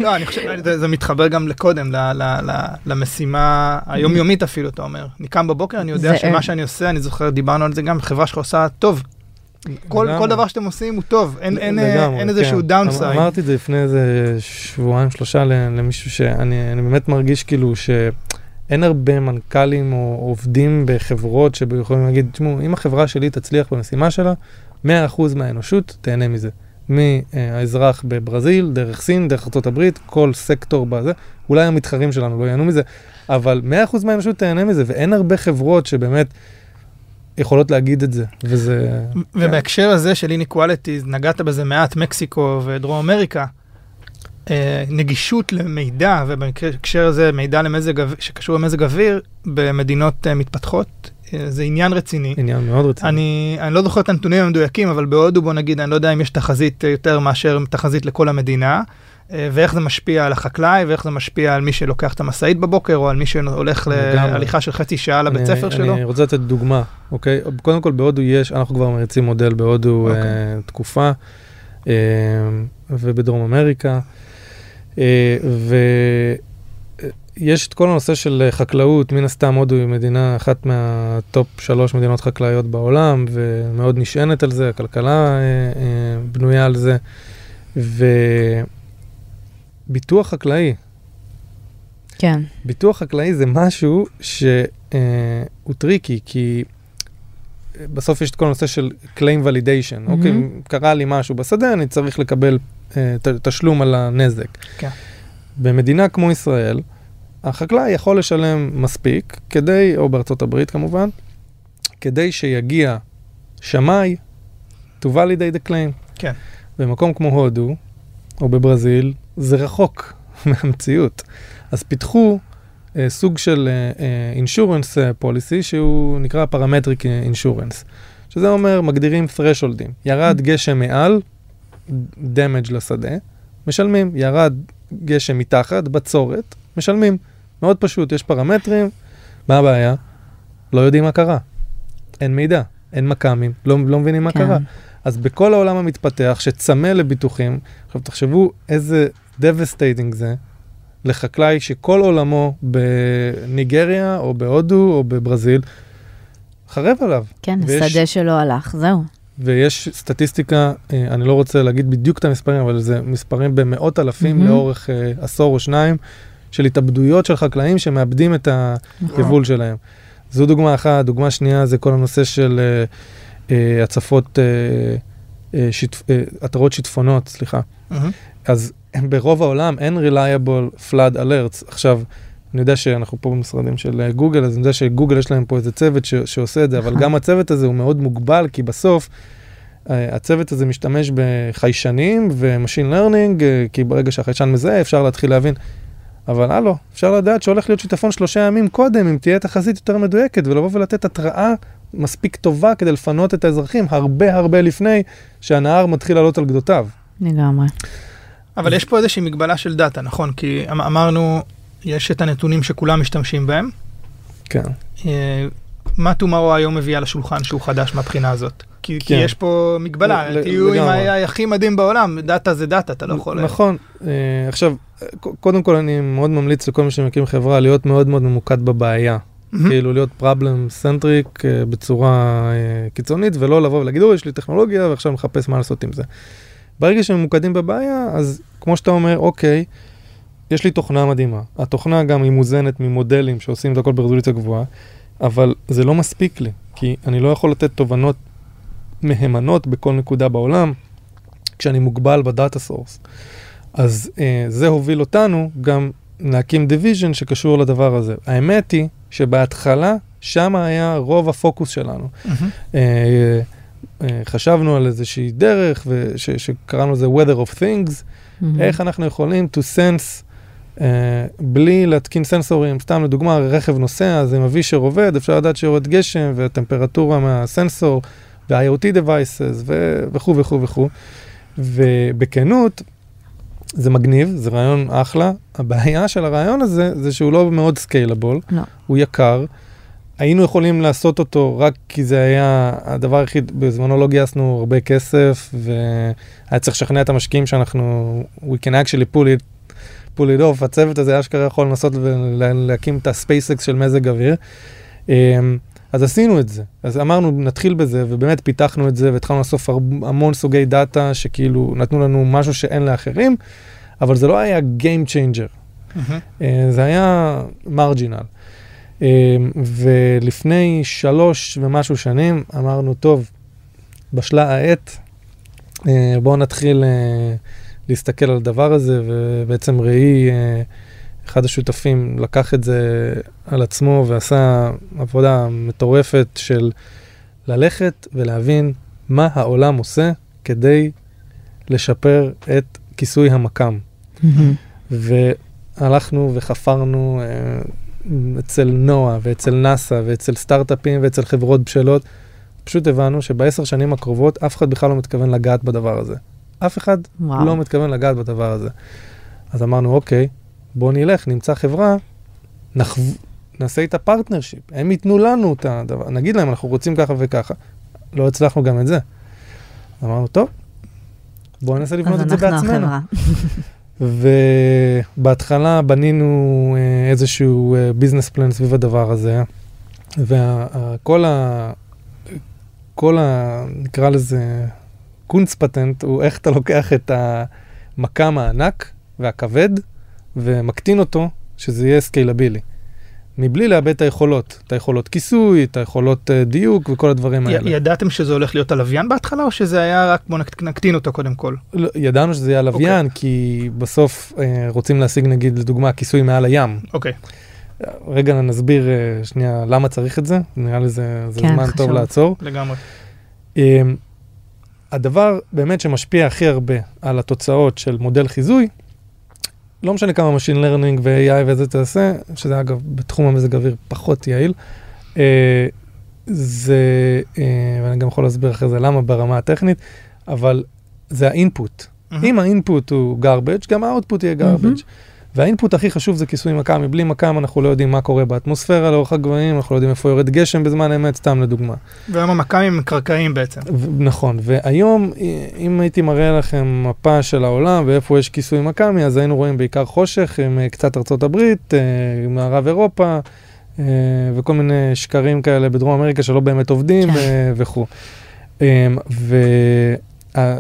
לא, אני חושב, זה, זה מתחבר גם לקודם, ל, ל, ל, למשימה היומיומית אפילו, אתה אומר. אני קם בבוקר, אני יודע שמה שאני עושה, אני זוכר, דיברנו על זה גם, חברה שלך עושה טוב. כל. כל דבר שאתם עושים הוא טוב, אין, אין, לגמרי, אין איזשהו כן. downside. אמ- אמרתי את זה לפני איזה שבועיים, שלושה ל- למישהו שאני אני באמת מרגיש כאילו שאין הרבה מנכ"לים או עובדים בחברות שיכולים להגיד, תשמעו, אם החברה שלי תצליח במשימה שלה, 100% מהאנושות תהנה מזה. מהאזרח בברזיל, דרך סין, דרך ארה"ב, כל סקטור בזה, אולי המתחרים שלנו לא ייהנו מזה, אבל 100% מהאנושות תהנה מזה, ואין הרבה חברות שבאמת יכולות להגיד את זה, וזה... ובהקשר הזה של איניקואליטי, נגעת בזה מעט, מקסיקו ודרום אמריקה, אה, נגישות למידע, ובהקשר הזה מידע למזג, שקשור למזג אוויר, במדינות אה, מתפתחות, זה עניין רציני. עניין מאוד רציני. אני, אני לא זוכר את הנתונים המדויקים, אבל בהודו בוא נגיד, אני לא יודע אם יש תחזית אה, יותר מאשר תחזית לכל המדינה, אה, ואיך זה משפיע על החקלאי, ואיך זה משפיע על מי שלוקח את המשאית בבוקר, או על מי שהולך. להליכה של חצי שעה לבית אני- ספר שלו. אני רוצה לתת דוגמה, אוקיי? קודם כל בהודו יש, אנחנו כבר מריצים מודל בהודו אוקיי. אה, תקופה, אה, ובדרום אמריקה, אה, ויש את כל הנושא של אה, חקלאות, מן הסתם הודו היא מדינה, אחת מהטופ שלוש מדינות חקלאיות בעולם, ומאוד נשענת על זה, הכלכלה אה, אה, בנויה על זה, וביטוח חקלאי, כן. ביטוח חקלאי זה משהו שהוא טריקי, כי אה, בסוף יש את כל הנושא של claim validation. Mhm. אוקיי, קרה לי משהו בשדה, אני צריך לקבל אה, ת- תשלום על הנזק. כן. במדינה כמו ישראל, החקלאי יכול לשלם מספיק כדי, או בארצות הברית כמובן, כדי שיגיע שמאי to validate the claim. כן. במקום כמו הודו, או בברזיל, זה רחוק (laughs) מהמציאות. אז פיתחו אה, סוג של אה, אינשורנס פוליסי שהוא נקרא פרמטריק אינשורנס, שזה אומר מגדירים thresholdים. ירד גשם מעל, damage לשדה, משלמים. ירד גשם מתחת, בצורת, משלמים. מאוד פשוט, יש פרמטרים, מה הבעיה? לא יודעים מה קרה. אין מידע, אין מכ"מים, לא, לא מבינים מה כן. קרה. אז בכל העולם המתפתח, שצמא לביטוחים, עכשיו תחשבו איזה devastating זה לחקלאי שכל עולמו בניגריה או בהודו או בברזיל, חרב עליו. כן, ויש- השדה שלו הלך, זהו. ויש סטטיסטיקה, אה, אני לא רוצה להגיד בדיוק את המספרים, אבל זה מספרים במאות אלפים מהמם. לאורך אה, עשור או שניים, של התאבדויות של חקלאים שמאבדים את היבול שלהם. זו דוגמה אחת. דוגמה שנייה זה כל הנושא של אה, אה, הצפות, אה, אה, שיטפ- אה, עטרות שיטפונות, סליחה. מהמם. אז הם ברוב העולם אין reliable flood alerts. עכשיו, אני יודע שאנחנו פה במשרדים של אה, גוגל, אז אני יודע שגוגל יש להם פה איזה צוות ש- שעושה את זה, אבל גם הצוות הזה הוא מאוד מוגבל, כי בסוף אה, הצוות הזה משתמש בחיישנים ו machine learning, אה, כי ברגע שהחיישן מזהה אפשר להתחיל להבין. אבל הלו, אפשר לדעת שהולך להיות שיטפון שלושה ימים קודם, אם תהיה תחזית יותר מדויקת, ולבוא ולתת התראה מספיק טובה כדי לפנות את האזרחים הרבה הרבה לפני שהנהר מתחיל לעלות על גדותיו. לגמרי. אבל יש פה איזושהי מגבלה של data, נכון? כי אמ- אמרנו, יש את הנתונים שכולם משתמשים בהם. כן. אה, מה Tomorrow היום מביאה לשולחן שהוא חדש מהבחינה הזאת? כי, כי כן. יש פה מגבלה, ל- תהיו עם לגמרי. ה-AI הכי מדהים בעולם, data זה data, אתה לא יכול... נכון. אה, עכשיו, קודם כל אני מאוד ממליץ לכל מי שמקים חברה להיות מאוד מאוד ממוקד בבעיה. מהמם. כאילו להיות problem centric בצורה אה, קיצונית, ולא לבוא ולהגיד, "אוי, יש לי טכנולוגיה ועכשיו מחפש מה לעשות עם זה. ברגע שממוקדים בבעיה, אז כמו שאתה אומר, אוקיי, יש לי תוכנה מדהימה. התוכנה גם היא מוזנת ממודלים שעושים את הכל ברזולוציה גבוהה, אבל זה לא מספיק לי, כי אני לא יכול לתת תובנות מהימנות בכל נקודה בעולם, כשאני מוגבל ב data source. אז אה, זה הוביל אותנו גם להקים division שקשור לדבר הזה. האמת היא שבהתחלה, שם היה רוב הפוקוס שלנו. מהמם. אה, אה, חשבנו על איזושהי דרך וש, שקראנו לזה weather of things, מהמם. איך אנחנו יכולים to sense uh, בלי להתקין סנסורים, סתם לדוגמה רכב נוסע, זה עם אבישר עובד, אפשר לדעת שיורד גשם והטמפרטורה מהסנסור וה-IoT devices וכו' וכו' וכו'. ובכנות, זה מגניב, זה רעיון אחלה. הבעיה של הרעיון הזה זה שהוא לא מאוד סקיילבול, לא. הוא יקר. היינו יכולים לעשות אותו רק כי זה היה הדבר היחיד, בזמנו לא גייסנו הרבה כסף, והיה צריך לשכנע את המשקיעים שאנחנו, we can actually pull it, pull it off, הצוות הזה אשכרה יכול לנסות ולהקים את הספייסקס של מזג אוויר. אז עשינו את זה, אז אמרנו נתחיל בזה, ובאמת פיתחנו את זה, והתחלנו לאסוף המון סוגי דאטה שכאילו נתנו לנו משהו שאין לאחרים, אבל זה לא היה Game Changer. מהמם. אה, זה היה מרג'ינל. אה, ולפני שלוש ומשהו שנים אמרנו, טוב, בשלה העת, אה, בואו נתחיל להסתכל על הדבר הזה, ובעצם ראי, אחד השותפים, לקח את זה על עצמו ועשה עבודה מטורפת של ללכת ולהבין מה העולם עושה כדי לשפר את כיסוי המכ"ם. מהמם. והלכנו וחפרנו אה, אצל NOAA ואצל נאסא ואצל סטארט-אפים ואצל חברות בשלות. פשוט הבנו שבעשר שנים הקרובות אף אחד בכלל לא מתכוון לגעת בדבר הזה. אף אחד וואו. לא מתכוון לגעת בדבר הזה. אז אמרנו, אוקיי, בוא נלך, נמצא חברה, נחו... נעשה איתה partnership, הם ייתנו לנו את הדבר, נגיד להם, אנחנו רוצים ככה וככה. לא הצלחנו גם את זה. אמרנו, טוב, בואו ננסה לבנות את זה בעצמנו. (laughs) ובהתחלה בנינו אה, איזשהו business plan סביב הדבר הזה, וכל ה... כל ה... נקרא לזה קונץ פטנט, הוא איך אתה לוקח את המכ"ם הענק והכבד ומקטין אותו, שזה יהיה scalable. מבלי לאבד את היכולות, את היכולות כיסוי, את היכולות אה, דיוק וכל הדברים י- האלה. ידעתם שזה הולך להיות הלוויין בהתחלה, או שזה היה רק בוא נק- נקטין אותו קודם כל? לא, ידענו שזה יהיה לוויין, כי בסוף אה, רוצים להשיג נגיד לדוגמה כיסוי מעל הים. אוקיי. רגע נסביר אה, שנייה למה צריך את זה, נראה לי זה, זה כן, זמן חשוב. טוב לעצור. לגמרי. אה, הדבר באמת שמשפיע הכי הרבה על התוצאות של מודל חיזוי, לא משנה כמה Machine Learning ו-AI וזה תעשה, שזה אגב בתחום המזג אוויר פחות יעיל, אה, זה, אה, ואני גם יכול להסביר אחרי זה למה ברמה הטכנית, אבל זה האינפוט. מהמם. אם האינפוט הוא garbage, גם האוטפוט יהיה garbage. והאינפוט הכי חשוב זה כיסוי מכ"מי, בלי מכ"ם אנחנו לא יודעים מה קורה באטמוספירה לאורך הגבהים, אנחנו לא יודעים איפה יורד גשם בזמן אמת, סתם לדוגמה. והיום המכ"מים הם קרקעיים בעצם. ו- נכון, והיום אם הייתי מראה לכם מפה של העולם ואיפה יש כיסוי מכ"מי, אז היינו רואים בעיקר חושך עם קצת ארצות הברית, אה, מערב אירופה וכל מיני שקרים כאלה בדרום אמריקה שלא באמת עובדים כן. וכו'. אה,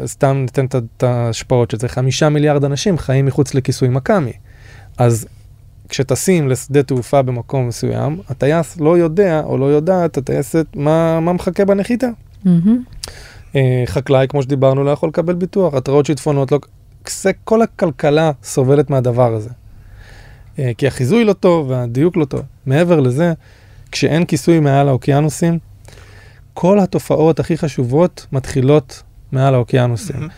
וסתם ניתן את ההשפעות של זה, חמישה מיליארד אנשים חיים מחוץ לכיסוי מכ"מי. אז כשטסים לשדה תעופה במקום מסוים, הטייס לא יודע או לא יודעת, הטייסת, מה, מה מחכה בנחיתה. אה, חקלאי, כמו שדיברנו, לא יכול לקבל ביטוח, התראות שיטפונות, לא... כל הכלכלה סובלת מהדבר הזה. אה, כי החיזוי לא טוב והדיוק לא טוב. מעבר לזה, כשאין כיסוי מעל האוקיינוסים, כל התופעות הכי חשובות מתחילות מעל האוקיינוסים. מהמם.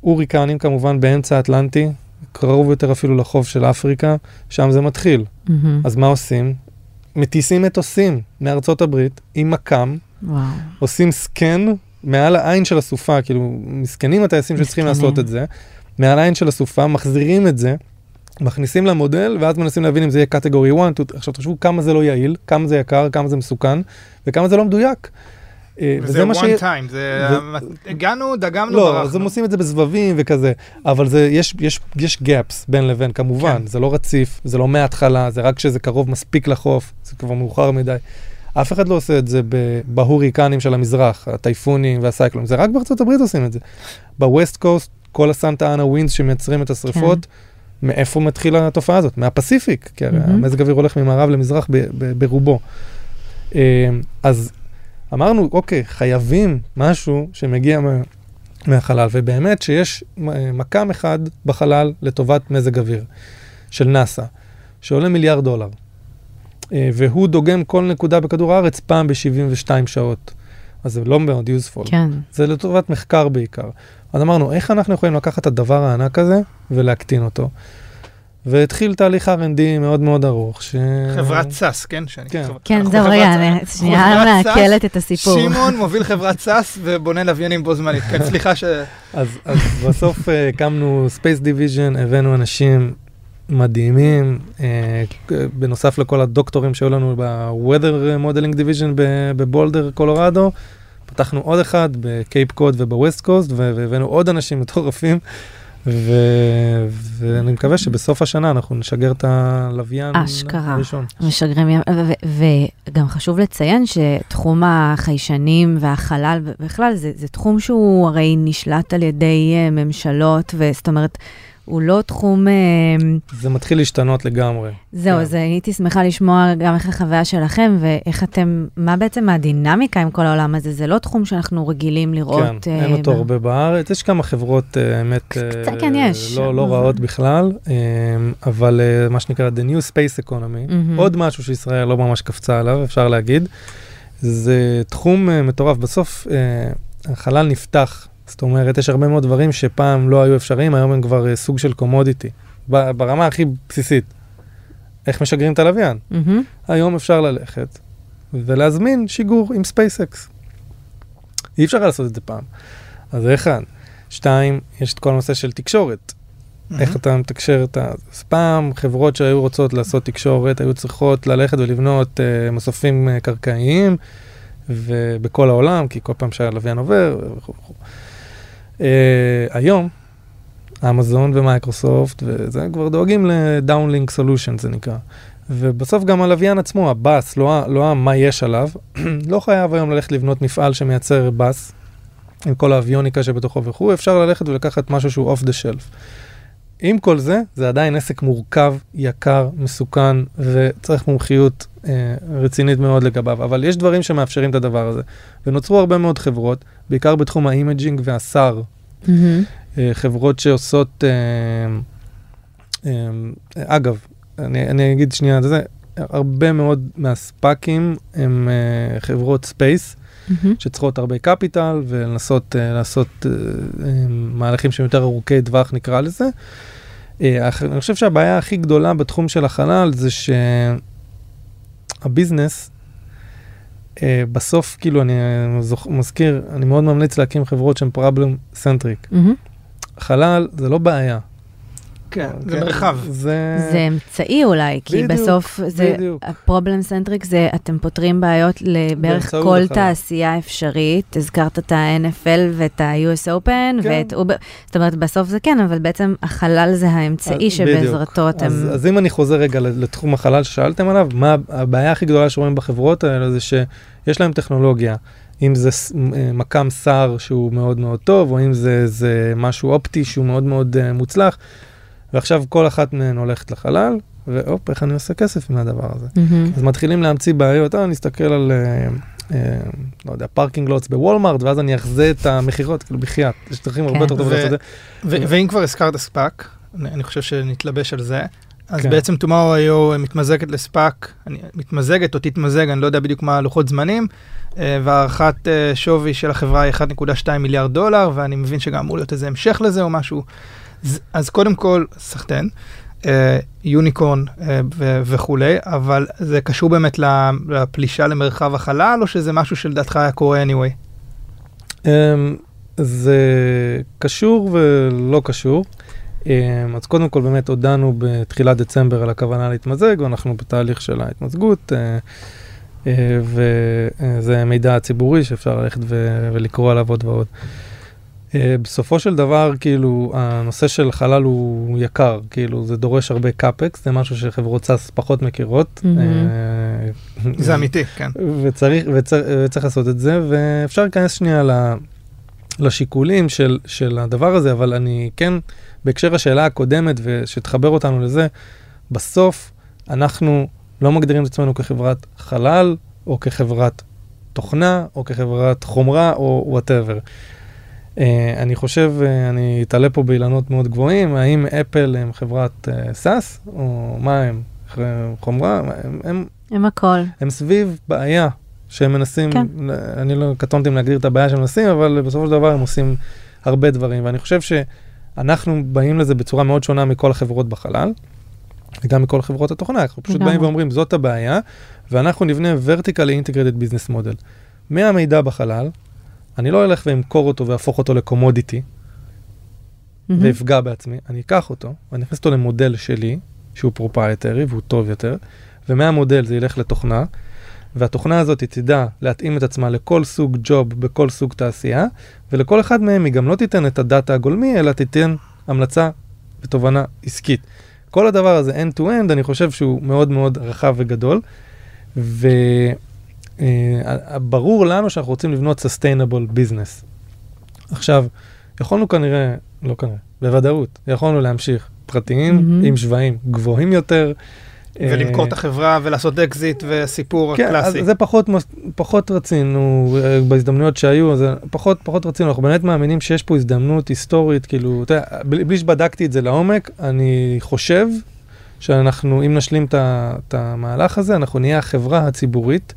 הוריקנים כמובן באמצע האטלנטי, קרוב יותר אפילו לחוף של אפריקה, שם זה מתחיל. מהמם. אז מה עושים? מטיסים מטוסים מארצות הברית עם מכ"ם, וואו. עושים סקן מעל העין של הסופה, כאילו מסכנים הטייסים שצריכים. לעשות את זה, מעל העין של הסופה, מחזירים את זה, מכניסים למודל, ואז מנסים להבין אם זה יהיה קטגורי 1, 2, עכשיו תחשבו כמה זה לא יעיל, כמה זה יקר, כמה זה מסוכן, וכמה זה לא מדויק. אה, וזה one ש- time, זה... ו- הגענו, דגמנו, לא, אז ברחנו. הם עושים את זה בסבבים וכזה, אבל זה, יש, יש, יש gaps בין לבין, כמובן, כן. זה לא רציף, זה לא מההתחלה, זה רק כשזה קרוב מספיק לחוף, זה כבר מאוחר מדי. אף אחד לא עושה את זה בהוריקנים של המזרח, הטייפונים והסייקלונים, זה רק בארצות הברית עושים את זה. בווסט קוסט, כל הסנטה אנה ווינס שמייצרים את השריפות, מאיפה מתחילה התופעה הזאת? מהפסיפיק, כי הרי מהמם. המזג האוויר הולך ממערב למזרח ב- ב- ברובו. אה, אז אמרנו, אוקיי, חייבים משהו שמגיע מה- מהחלל, ובאמת שיש מקם אחד בחלל לטובת מזג אוויר של נאסא, שעולה מיליארד דולר, אה, והוא דוגם כל נקודה בכדור הארץ פעם ב-72 שעות. אז זה לא מאוד useful. כן. זה לטובת מחקר בעיקר. אז אמרנו, איך אנחנו יכולים לקחת את הדבר הענק הזה ולהקטין אותו? והתחיל תהליך R&D מאוד מאוד ארוך, ש... חברת סאס, כן? שאני- כן. חברה- כן, זהו, רגע, שנייה מעכלת את הסיפור. שמעון (laughs) מוביל חברת SaaS ובונה לוויינים בו זמנית. כן, סליחה ש... אז, אז בסוף אה, הקמנו Space Division, הבאנו אנשים מדהימים, אה, בנוסף לכל הדוקטורים שהיו לנו ב-Weather Modeling Division ב- בבולדר, קולורדו. פתחנו עוד אחד בקייפ קוד ובווסט קוסט, והבאנו עוד אנשים מטורפים, ו... ואני מקווה שבסוף השנה אנחנו נשגר את הלוויין אשכרה. הראשון. משגרים, ים- ו- ו- וגם חשוב לציין שתחום החיישנים והחלל, בכלל, זה, זה תחום שהוא הרי נשלט על ידי אה, ממשלות, וזאת אומרת, הוא לא תחום... אה, זה מתחיל להשתנות לגמרי. זהו, כן. אז הייתי שמחה לשמוע גם איך החוויה שלכם, ואיך אתם, מה בעצם הדינמיקה עם כל העולם הזה? זה לא תחום שאנחנו רגילים לראות. כן, אה, אין אותו ב- הרבה בארץ, יש כמה חברות, אה, האמת, קצת אה, כן יש, לא, לא זה- רעות בכלל, אה, אבל אה, מה שנקרא The New Space Economy, מהמם. עוד משהו שישראל לא ממש קפצה עליו, אפשר להגיד, זה תחום אה, מטורף. בסוף אה, החלל נפתח, זאת אומרת, יש הרבה מאוד דברים שפעם לא היו אפשריים, היום הם כבר אה, סוג של commodity, ברמה הכי בסיסית. איך משגרים את הלוויין? מהמם. היום אפשר ללכת ולהזמין שיגור עם SpaceX. אי אפשר לעשות את זה פעם. אז זה אחד. שתיים, יש את כל הנושא של תקשורת. איך אתה מתקשר את ה... אז פעם חברות שהיו רוצות לעשות תקשורת היו צריכות ללכת ולבנות uh, מסופים uh, קרקעיים ובכל העולם, כי כל פעם שהלוויין עובר וכו' וכו'. Uh, היום, אמזון ומייקרוסופט וזה כבר דואגים ל-downlink solution זה נקרא. ובסוף גם הלוויין עצמו, ה bus, לא, לא מה יש עליו, (clears throat) לא חייב היום ללכת לבנות מפעל שמייצר bus, עם כל האביוניקה שבתוכו וכו', אפשר ללכת ולקחת משהו שהוא off the shelf. עם כל זה, זה עדיין עסק מורכב, יקר, מסוכן, וצריך מומחיות אה, רצינית מאוד לגביו, אבל יש דברים שמאפשרים את הדבר הזה. ונוצרו הרבה מאוד חברות, בעיקר בתחום ה imaging וה SAR, מהמם. אה, חברות שעושות, אה, אה, אגב, אני, אני אגיד שנייה את זה, הרבה מאוד מה SPACים הם אה, חברות space, מהמם. שצריכות הרבה capital ולנסות uh, לעשות uh, מהלכים שהם יותר ארוכי טווח נקרא לזה. Uh, אני חושב שהבעיה הכי גדולה בתחום של החלל זה שה business, uh, בסוף כאילו אני זוכ... מזכיר, אני מאוד ממליץ להקים חברות שהן problem centric. מהמם. חלל זה לא בעיה. כן, זה כן? מרחב. זה... זה אמצעי אולי, כי בדיוק, בסוף זה, בדיוק. ה problem centric זה, אתם פותרים בעיות לבערך כל החלל. תעשייה אפשרית. הזכרת את ה-NFL ואת ה-US Open כן. ואת אובר, זאת אומרת, בסוף זה כן, אבל בעצם החלל זה האמצעי אז- שבעזרתו אתם... אז, אז אם אני חוזר רגע לתחום החלל ששאלתם עליו, מה הבעיה הכי גדולה שרואים בחברות האלה זה שיש להם טכנולוגיה. אם זה אה, מכ"ם SAR שהוא מאוד מאוד טוב, או אם זה, זה משהו אופטי שהוא מאוד מאוד uh, מוצלח, ועכשיו כל אחת מהן הולכת לחלל, והופ, איך אני עושה כסף מהדבר הזה. מהמם. אז מתחילים להמציא בעיות, אה, אני אסתכל על, אה, אה, לא יודע, parking lots ב Walmart, ואז אני אחזה את המכירות, כאילו בחייאת, יש דרכים הרבה כן. יותר טובות לעשות את זה. ואם כבר הזכרת ספאק, אני אני חושב שנתלבש על זה, אז כן. בעצם tomorrow.io מתמזגת לספאק, אני- מתמזגת או תתמזג, אני לא יודע בדיוק מה הלוחות זמנים, אה, והערכת אה, שווי של החברה היא 1.2 מיליארד דולר, ואני מבין שגם אמור להיות איזה המשך לזה או משהו. אז קודם כל, סחטיין, אה, יוניקורן אה, וכולי, אבל זה קשור באמת לפלישה למרחב החלל, או שזה משהו שלדעתך היה קורה anyway? Um, זה קשור ולא קשור. Um, אז קודם כל באמת הודענו בתחילת דצמבר על הכוונה להתמזג, ואנחנו בתהליך של ההתמזגות. אה, וזה מידע ציבורי שאפשר ללכת ולקרוא עליו עוד ועוד. אה, בסופו של דבר, כאילו, הנושא של חלל הוא יקר, כאילו, זה דורש הרבה capex, זה משהו שחברות SaaS פחות מכירות. אה, זה אמיתי, כן. וצריך, וצריך, וצריך לעשות את זה, ואפשר להיכנס שנייה ל, לשיקולים של, של הדבר הזה, אבל אני כן, בהקשר השאלה הקודמת, ושתחבר אותנו לזה, בסוף אנחנו לא מגדירים את עצמנו כחברת חלל, או כחברת תוכנה, או כחברת חומרה, או whatever. Uh, אני חושב, uh, אני אתעלה פה באילנות מאוד גבוהים, האם אפל הם חברת uh, SaaS, או מה הם? חומרה? הם, הם עם הכל. הם סביב בעיה שהם מנסים, כן. אני לא קטונתי מלהגדיר את הבעיה שהם מנסים, אבל בסופו של דבר הם עושים הרבה דברים, ואני חושב שאנחנו באים לזה בצורה מאוד שונה מכל החברות בחלל, וגם מכל חברות התוכנה, אנחנו פשוט. באים ואומרים, זאת הבעיה, ואנחנו נבנה vertically integrated business model. מהמידע בחלל, אני לא אלך ואמכור אותו ואהפוך אותו לקומודיטי, מהמם. ואפגע בעצמי, אני אקח אותו, ואני אכניס אותו למודל שלי, שהוא proprietary והוא טוב יותר, ומהמודל זה ילך לתוכנה, והתוכנה הזאת היא תדע להתאים את עצמה לכל סוג job בכל סוג תעשייה, ולכל אחד מהם היא גם לא תיתן את ה data הגולמי, אלא תיתן המלצה ותובנה עסקית. כל הדבר הזה end-to-end, אני חושב שהוא מאוד מאוד רחב וגדול, וברור לנו שאנחנו רוצים לבנות sustainable business. עכשיו, יכולנו כנראה, לא כנראה, בוודאות, יכולנו להמשיך פרטיים מהמם. עם שווים גבוהים יותר. ולמכור אה, את החברה ולעשות אקזיט וסיפור כן, אז הקלאסי. זה פחות, פחות רצינו אה, בהזדמנויות שהיו, זה פחות, פחות רצינו, אנחנו באמת מאמינים שיש פה הזדמנות היסטורית, כאילו, אתה יודע, בלי שבדקתי את זה לעומק, אני חושב שאנחנו, אם נשלים את המהלך הזה, אנחנו נהיה החברה הציבורית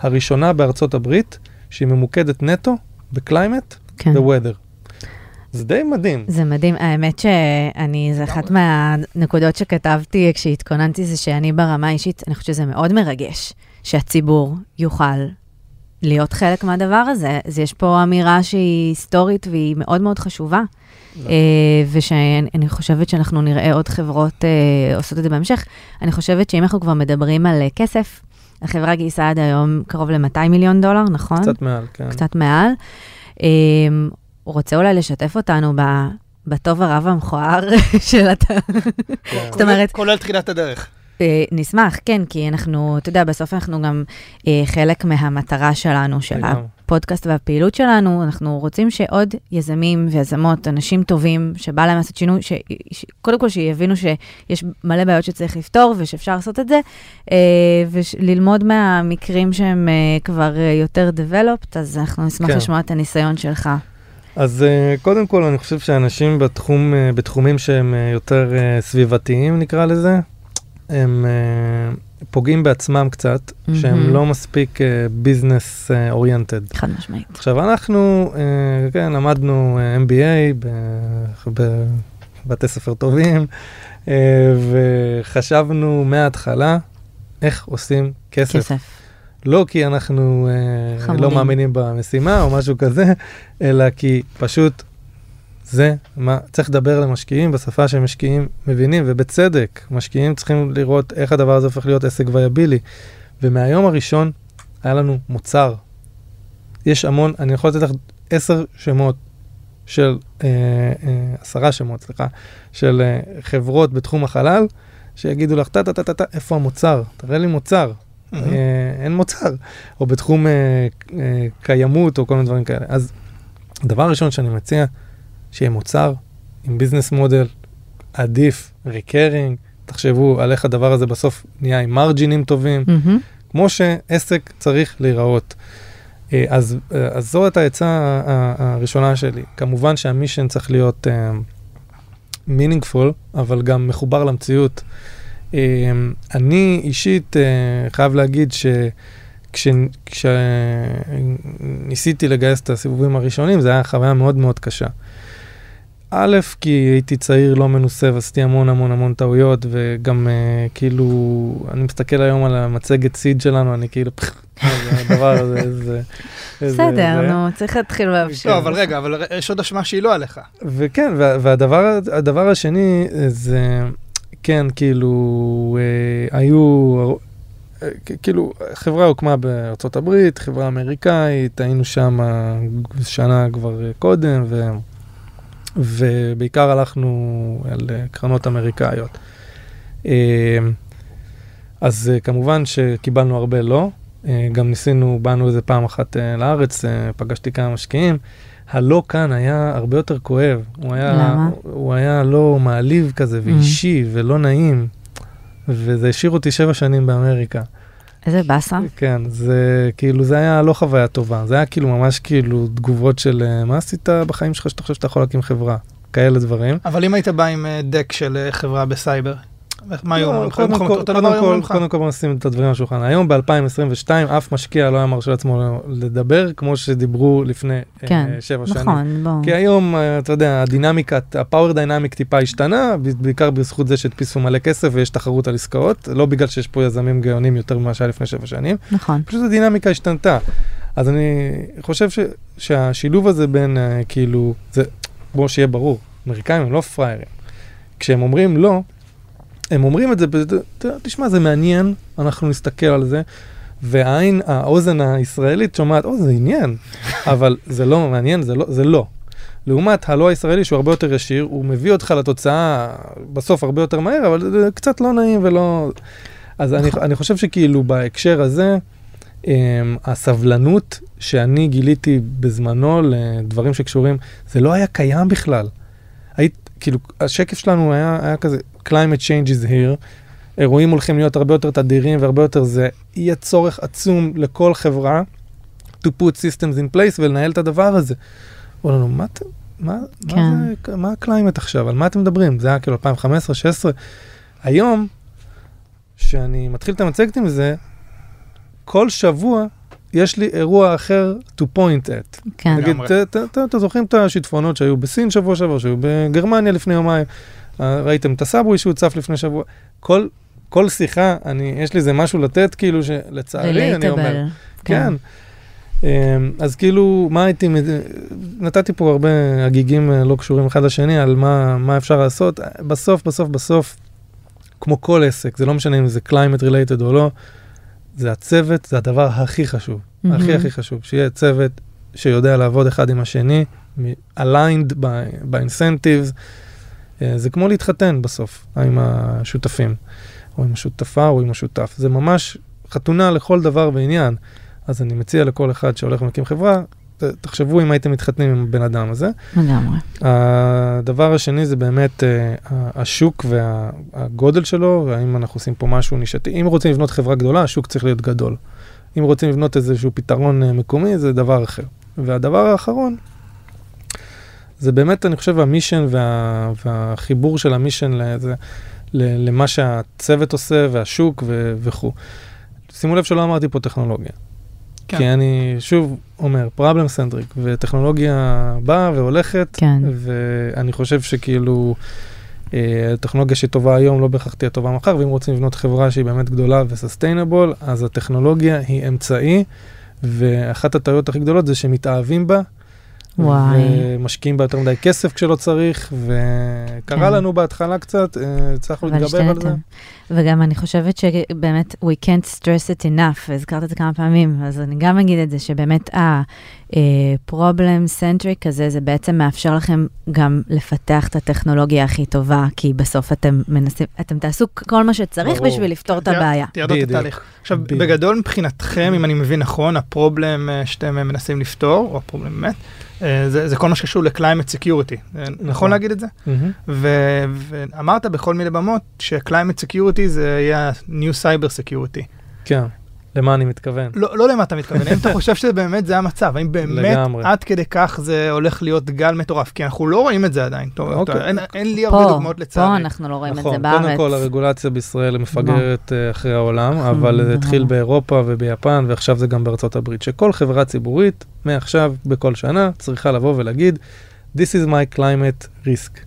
הראשונה בארצות הברית שהיא ממוקדת נטו ב climate כן. ו-weather. זה די מדהים. זה מדהים, האמת שאני, זה אחת מהנקודות שכתבתי כשהתכוננתי, זה שאני ברמה האישית, אני חושבת שזה מאוד מרגש שהציבור יוכל להיות חלק מהדבר הזה. אז יש פה אמירה שהיא היסטורית והיא מאוד מאוד חשובה, לא. אה, ושאני חושבת שאנחנו נראה עוד חברות אה, עושות את זה בהמשך. אני חושבת שאם אנחנו כבר מדברים על אה, כסף, החברה גייסה עד היום קרוב ל-200 מיליון דולר, נכון? קצת מעל, כן. קצת מעל. Um, הוא רוצה אולי לשתף אותנו ב, בטוב הרב המכוער (laughs) של אתה. כן. זאת אומרת- כולל תחילת הדרך. אה, נשמח, כן, כי אנחנו, אתה יודע, בסוף אנחנו גם אה, חלק מהמטרה שלנו, של לגמרי. הפודקאסט והפעילות שלנו, אנחנו רוצים שעוד יזמים ויזמות, אנשים טובים, שבא להם לעשות שינוי, ש... ש... קודם כל שיבינו שיש מלא בעיות שצריך לפתור ושאפשר לעשות את זה, אה, וללמוד מהמקרים שהם אה, כבר אה, יותר developed, אז אנחנו נשמח כן. לשמוע את הניסיון שלך. אז uh, קודם כל, אני חושב שאנשים בתחום, uh, בתחומים שהם uh, יותר uh, סביבתיים, נקרא לזה, הם uh, פוגעים בעצמם קצת, מהמם. שהם לא מספיק ביזנס אוריינטד. חד משמעית. עכשיו, אנחנו, uh, כן, למדנו uh, MBA ב- בבתי ספר טובים, uh, וחשבנו מההתחלה איך עושים כסף. כסף. לא כי אנחנו אה, חמודים. לא מאמינים במשימה או משהו כזה, אלא כי פשוט זה מה, צריך לדבר למשקיעים בשפה שמשקיעים מבינים, ובצדק, משקיעים צריכים לראות איך הדבר הזה הופך להיות עסק וייבילי. ומהיום הראשון היה לנו מוצר. יש המון, אני יכול לתת לך עשר שמות של, אה, אה, עשרה שמות, סליחה, של אה, חברות בתחום החלל, שיגידו לך, טה טה טה טה טה, איפה המוצר? תראה לי מוצר. אה, אין מוצר, או בתחום אה, אה, קיימות או כל מיני דברים כאלה. אז הדבר הראשון שאני מציע, שיהיה מוצר עם business model עדיף, recurring, תחשבו על איך הדבר הזה בסוף נהיה עם margin ים טובים, מהמם. כמו שעסק צריך להיראות. אה, אז, אה, אז זו את העצה ה- ה- הראשונה שלי. כמובן שהמישן צריך להיות מינינגפול, אבל גם מחובר למציאות. אה, אני אישית אה, חייב להגיד שכשניסיתי לגייס את הסיבובים הראשונים, זו הייתה חוויה מאוד מאוד קשה. א', כי הייתי צעיר, לא מנוסה, ועשיתי המון המון המון טעויות, וגם uh, כאילו, אני מסתכל היום על המצגת סיד שלנו, אני כאילו, פח, הדבר הזה, איזה... (laughs) בסדר. נו, צריך להתחיל להבשיל. לא, אבל רגע, אבל יש עוד אשמה שהיא לא עליך. וכן, וה, והדבר הדבר השני זה, כן, כאילו, אה, היו, אה, כאילו, חברה הוקמה בארצות הברית, חברה אמריקאית, היינו שם שנה כבר אה, קודם, ו... ובעיקר הלכנו על אה, קרנות אמריקאיות. אה, אז אה, כמובן שקיבלנו הרבה לא, גם ניסינו, באנו איזה פעם אחת לארץ, פגשתי כמה משקיעים. הלא כאן היה הרבה יותר כואב. הוא היה, למה? הוא היה לא מעליב כזה ואישי ולא נעים, וזה השאיר אותי שבע שנים באמריקה. איזה באסה. כן, זה כאילו, זה היה לא חוויה טובה, זה היה כאילו ממש כאילו תגובות של אה, מה עשית בחיים שלך שאתה חושב שאתה יכול להקים חברה, כאלה דברים. אבל אם היית בא עם אה, דק של אה, חברה בסייבר, מה היו לא, אומרים לך? קודם כל, כל בוא נשים את הדברים על השולחן. היום ב-2022 אף משקיע לא היה מרשה לעצמו לדבר כמו שדיברו לפני אה, כן, שבע שנים. נכון, בוא. כי היום, אה, אתה יודע, הדינמיקה, הפאוור דיינמיק טיפה השתנה, בעיקר בזכות זה שהדפיסו מלא כסף ויש תחרות על עסקאות, לא בגלל שיש פה יזמים גאונים יותר ממה שהיה לפני שבע שנים, נכון. פשוט הדינמיקה השתנתה. אז אני חושב ש, שהשילוב הזה בין, אה, כאילו, זה, בוא שיהיה ברור, אמריקאים הם לא פראיירים. כשהם אומרים לא, הם אומרים את זה, תשמע, זה מעניין, אנחנו נסתכל על זה, והעין, האוזן הישראלית שומעת, או, זה עניין, (laughs) אבל זה לא מעניין, זה לא, זה לא. לעומת הלא הישראלי שהוא הרבה יותר ישיר, הוא מביא אותך לתוצאה בסוף הרבה יותר מהר, אבל זה קצת לא נעים ולא... אז אני, אני חושב שכאילו בהקשר הזה, um, הסבלנות שאני גיליתי בזמנו לדברים שקשורים, זה לא היה קיים בכלל. היית, כאילו, השקף שלנו היה, היה כזה, climate change is here, אירועים הולכים להיות הרבה יותר תדירים והרבה יותר זה, יהיה צורך עצום לכל חברה to put systems in place ולנהל את הדבר הזה. אמרו לנו, מה אתם, מה, כן. מה זה, מה ה climate עכשיו, על מה אתם מדברים? זה היה כאילו 2015, 2016. היום, שאני מתחיל את המצגת עם זה, כל שבוע יש לי אירוע אחר to point at. כן. נגיד, אתם זוכרים את השיטפונות שהיו בסין שבוע שעבר, שהיו בגרמניה לפני יומיים, ראיתם את הסאבווי שהוא צף לפני שבוע, כל, כל שיחה, אני, יש לי איזה משהו לתת, כאילו שלצערי, אני אומר, רילייטבל. כן. אמ, אז כאילו, מה הייתי, נתתי פה הרבה הגיגים אה, לא קשורים אחד לשני על מה, מה אפשר לעשות. בסוף, בסוף, בסוף, כמו כל עסק, זה לא משנה אם זה climate related או לא, זה הצוות, זה הדבר הכי חשוב. הכי מהמם. הכי חשוב, שיהיה צוות שיודע לעבוד אחד עם השני, aligned by- ב-incentives. אה, זה כמו להתחתן בסוף, עם השותפים, או עם השותפה או עם השותף. זה ממש חתונה לכל דבר ועניין. אז אני מציע לכל אחד שהולך ומקים חברה, תחשבו אם הייתם מתחתנים עם הבן אדם הזה. לגמרי. הדבר השני זה באמת אה, השוק והגודל שלו, והאם אנחנו עושים פה משהו נישתי. אם רוצים לבנות חברה גדולה, השוק צריך להיות גדול. אם רוצים לבנות איזשהו פתרון אה, מקומי, זה דבר אחר. והדבר האחרון, זה באמת, אני חושב, המישן וה, והחיבור של המישן לזה, למה שהצוות עושה והשוק ו- וכו'. שימו לב שלא אמרתי פה טכנולוגיה. כן. כי אני שוב אומר, problem centric, וטכנולוגיה באה והולכת, כן. ואני חושב שכאילו, אה, טכנולוגיה שטובה היום לא בהכרח תהיה טובה מחר, ואם רוצים לבנות חברה שהיא באמת גדולה ו sustainable, אז הטכנולוגיה היא אמצעי, ואחת הטעויות הכי גדולות זה שמתאהבים בה. וואי. ומשקיעים בה יותר מדי כסף כשלא צריך, וקרה כן. לנו בהתחלה קצת, אה, אבל להתגבר על זה. וגם אני חושבת שבאמת, we can't stress it enough, הזכרת את זה כמה פעמים, אז אני גם אגיד את זה, שבאמת ה-problem centric הזה, זה בעצם מאפשר לכם גם לפתח את הטכנולוגיה הכי טובה, כי בסוף אתם מנסים, אתם תעשו כל מה שצריך ברור. בשביל לפתור את תיאר- הבעיה. תיארת את. התהליך. עכשיו, בדיוק. בגדול מבחינתכם, אם אני מבין נכון, הפרובלם אה, שאתם אה, מנסים לפתור, או הפרובלם באמת, אה, זה זה כל מה שקשור ל-climate security. אה, נכון להגיד את זה? מהמם. ו- ואמרת בכל מיני במות ש-climate security זה יהיה new cyber security. כן, למה אני מתכוון? לא, לא למה אתה מתכוון, האם אתה חושב שבאמת זה המצב, האם באמת לגמרי. עד כדי כך זה הולך להיות גל מטורף, כי אנחנו לא רואים את זה עדיין, טוב, אוקיי. אתה- אין, אין לי הרבה פה, דוגמאות לצערי. פה אנחנו לא רואים את זה נכון, בארץ. קודם כל הרגולציה בישראל מפגרת אה, אחרי העולם, נכון, אבל זה. התחיל באירופה וביפן ועכשיו זה גם בארצות הברית, שכל חברה ציבורית מעכשיו בכל שנה צריכה לבוא ולהגיד This is my climate risk.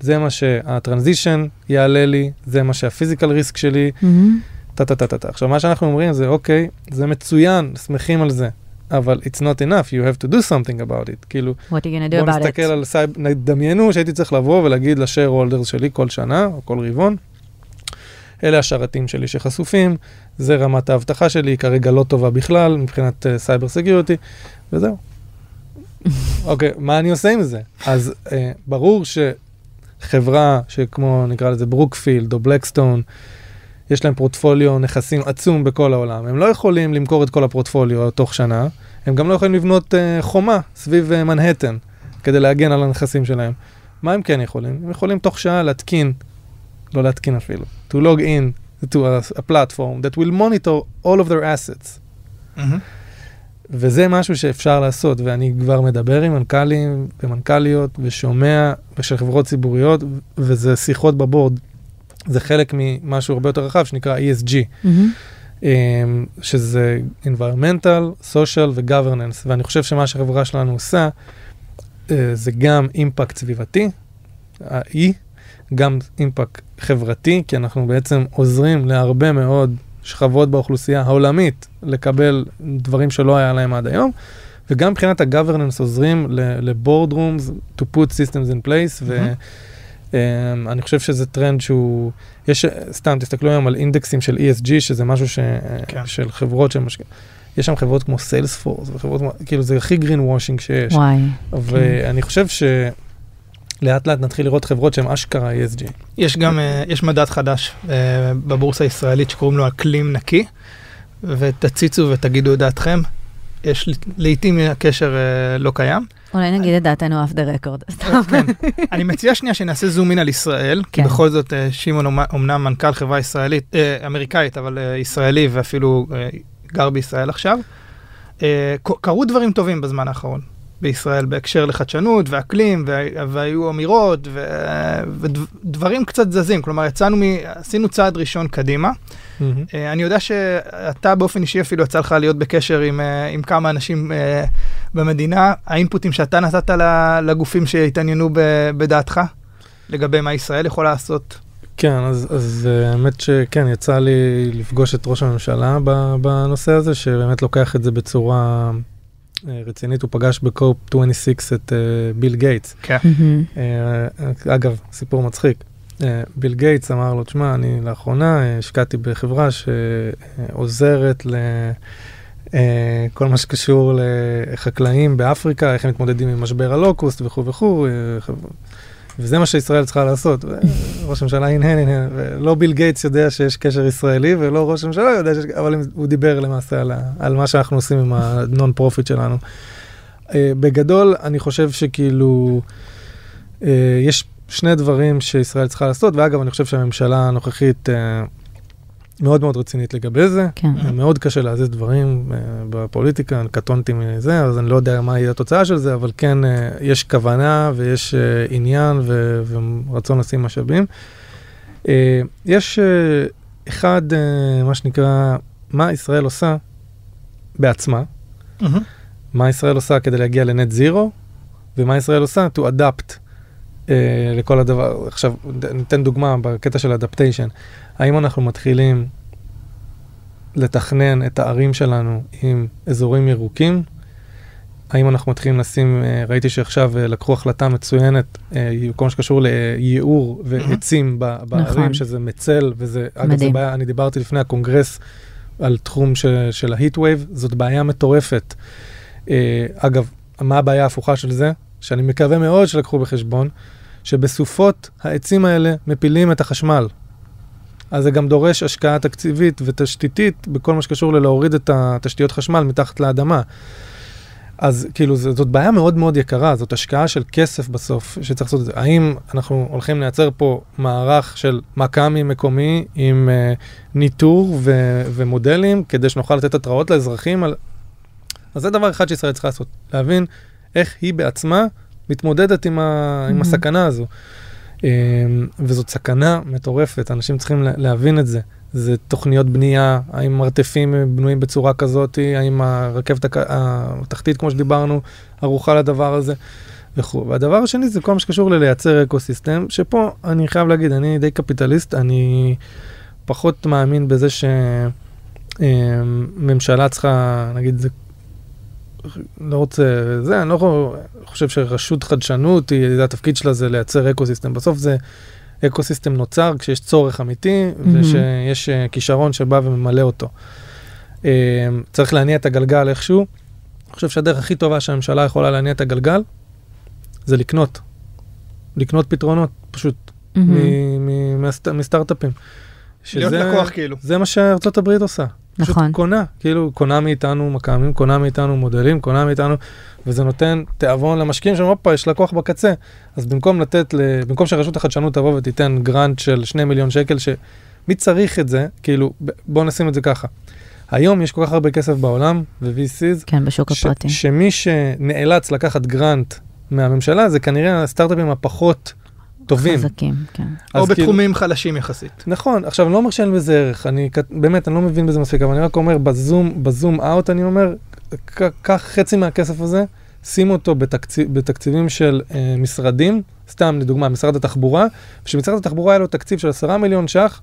זה מה שהטרנזישן יעלה לי, זה מה שהפיזיקל ריסק שלי, מהמם. טה טה טה טה טה. עכשיו מה שאנחנו אומרים זה אוקיי, זה מצוין, שמחים על זה, אבל it's not enough, you have to do something about it. כאילו, What are you gonna do about it? בוא נסתכל על סייבר, דמיינו שהייתי צריך לבוא ולהגיד ל shareholder שלי כל שנה, או כל רבעון, אלה השרתים שלי שחשופים, זה רמת האבטחה שלי, כרגע לא טובה בכלל מבחינת סייבר uh, security, וזהו. (laughs) אוקיי, okay, מה אני עושה עם זה? אז uh, ברור שחברה שכמו נקרא לזה ברוקפילד או בלקסטון, יש להם פורטפוליו נכסים עצום בכל העולם. הם לא יכולים למכור את כל הפורטפוליו תוך שנה, הם גם לא יכולים לבנות uh, חומה סביב uh, מנהטן כדי להגן על הנכסים שלהם. מה הם כן יכולים? הם יכולים תוך שעה להתקין, לא להתקין אפילו, to log in to a, a platform that will monitor all of their assets. Mm-hmm. וזה משהו שאפשר לעשות, ואני כבר מדבר עם מנכ"לים ומנכ"ליות ושומע של חברות ציבוריות, וזה שיחות בבורד. זה חלק ממשהו הרבה יותר רחב שנקרא ESG, mm-hmm. אמ, שזה environmental, social ו-governance, ואני חושב שמה שהחברה שלנו עושה, אה, זה גם אימפקט סביבתי, ה-E, גם אימפקט חברתי, כי אנחנו בעצם עוזרים להרבה מאוד שכבות באוכלוסייה העולמית לקבל דברים שלא היה להם עד היום, וגם מבחינת ה-governance עוזרים ל-board rooms to put systems in place, mm-hmm. ואני חושב שזה טרנד שהוא, יש, סתם, תסתכלו היום על אינדקסים של ESG, שזה משהו ש, כן. של חברות שמשקיעות. יש שם חברות כמו סיילספורס, וחברות, כאילו זה הכי green washing שיש. וואי. ואני כן. חושב ש... לאט נתחיל לראות חברות שהן אשכרה ESG. יש גם, uh, יש מדד חדש uh, בבורסה הישראלית שקוראים לו אקלים נקי, ותציצו ותגידו את דעתכם. יש לעיתים הקשר uh, לא קיים. אולי נגיד את דעתנו אף דה רקורד. אני מציע שנייה שנעשה זום אין על ישראל, כי כן. בכל זאת שמעון אמנם מנכ"ל חברה ישראלית, אמריקאית, אבל ישראלי ואפילו גר בישראל עכשיו. קרו דברים טובים בזמן האחרון. בישראל בהקשר לחדשנות ואקלים, והיו אמירות ודברים קצת זזים, כלומר יצאנו, מ... עשינו צעד ראשון קדימה. Mm-hmm. אני יודע שאתה באופן אישי אפילו יצא לך להיות בקשר עם, אה, עם כמה אנשים אה, במדינה, ה input ים שאתה נתת לגופים שהתעניינו בדעתך לגבי מה ישראל יכולה לעשות. כן, אז, אז האמת שכן, יצא לי לפגוש את ראש הממשלה בנושא הזה, שבאמת לוקח את זה בצורה רצינית, הוא פגש בקופ 26 את uh, ביל גייטס. כן. Uh, אגב, סיפור מצחיק. ביל גייטס אמר לו, תשמע, אני לאחרונה השקעתי בחברה שעוזרת לכל uh, מה שקשור לחקלאים באפריקה, איך הם מתמודדים עם משבר ה locust וכו' וכו'. וזה מה שישראל צריכה לעשות. ראש הממשלה הנהן, הנהן, ולא ביל גייטס יודע שיש קשר ישראלי, ולא ראש הממשלה יודע שיש, אבל הוא דיבר למעשה על, על מה שאנחנו עושים עם ה non-profit שלנו. Uh, בגדול, אני חושב שכאילו, uh, יש שני דברים שישראל צריכה לעשות, ואגב, אני חושב שהממשלה הנוכחית... מאוד מאוד רצינית לגבי זה. כן. מאוד קשה להזיז דברים uh, בפוליטיקה, קטונתי מזה, אז אני לא יודע מה יהיה התוצאה של זה, אבל כן, uh, יש כוונה ויש עניין ו- ורצון לשים משאבים. יש אחד, מה שנקרא, מה ישראל עושה בעצמה, mm-hmm. מה ישראל עושה כדי להגיע לנט זירו, ומה ישראל עושה to adapt לכל הדבר. עכשיו, ניתן דוגמה בקטע של אדפטיישן. האם אנחנו מתחילים לתכנן את הערים שלנו עם אזורים ירוקים? האם אנחנו מתחילים לשים, אה, ראיתי שעכשיו אה, לקחו החלטה מצוינת, אה, כל מה שקשור לייעור ועצים בערים, נכון. שזה מצל, וזה, אגב, זה בעיה, אני דיברתי לפני הקונגרס על תחום של, של ה heat wave, זאת בעיה מטורפת. אגב, מה הבעיה ההפוכה של זה? שאני מקווה מאוד שלקחו בחשבון, שבסופות העצים האלה מפילים את החשמל. אז זה גם דורש השקעה תקציבית ותשתיתית בכל מה שקשור ללהוריד את התשתיות חשמל מתחת לאדמה. אז כאילו זאת בעיה מאוד מאוד יקרה, זאת השקעה של כסף בסוף שצריך לעשות את זה. האם אנחנו הולכים לייצר פה מערך של מכ"מי מקומי עם uh, ניטור ו- ומודלים כדי שנוכל לתת התראות לאזרחים על... אז זה דבר אחד שישראל צריכה לעשות, להבין איך היא בעצמה מתמודדת עם, ה- mm-hmm. עם הסכנה הזו. אמ, וזאת סכנה מטורפת, אנשים צריכים להבין את זה. זה תוכניות בנייה, האם מרתפים בנויים בצורה כזאת, האם הרכבת התחתית, כמו שדיברנו, ערוכה לדבר הזה וכו'. והדבר השני זה כל מה שקשור ללייצר ecosystem, שפה אני חייב להגיד, אני די קפיטליסט, אני פחות מאמין בזה שממשלה צריכה, נגיד, זה לא רוצה, זה, אני לא חושב שרשות חדשנות, היא, זה התפקיד שלה זה לייצר ecosystem. בסוף זה ecosystem נוצר כשיש צורך אמיתי mm-hmm. ושיש אה, כישרון שבא וממלא אותו. אה, צריך להניע את הגלגל איכשהו. אני חושב שהדרך הכי טובה שהממשלה יכולה להניע את הגלגל זה לקנות. לקנות פתרונות, פשוט, mm-hmm. מ- מ- מהסט- מסטארט-אפים. להיות שזה- לקוח כאילו. זה מה שארצות הברית עושה. פשוט נכון. קונה, כאילו קונה מאיתנו מכ"מים, קונה מאיתנו מודלים, קונה מאיתנו, וזה נותן תיאבון למשקיעים שאומרים, הופה, יש לקוח בקצה. אז במקום לתת, ל... במקום שרשות החדשנות תבוא ותיתן גרנט של 2 מיליון שקל, שמי צריך את זה, כאילו, ב- בואו נשים את זה ככה. היום יש כל כך הרבה כסף בעולם, ו-VCs, כן, בשוק ש- הפרטי. שמי שנאלץ לקחת גרנט מהממשלה, זה כנראה הסטארט-אפים הפחות טובים. חזקים, כן. או אז כאילו- בתחומים חלשים יחסית. נכון, עכשיו אני לא אומר שאין בזה ערך, אני באמת, אני לא מבין בזה מספיק, אבל אני רק אומר, ב zoom, ב zoom out, אני אומר, קח חצי מהכסף הזה, שים אותו בתקציב, בתקציבים של אה, משרדים, סתם לדוגמה, משרד התחבורה, ושמשרד התחבורה היה לו תקציב של 10 מיליון ש"ח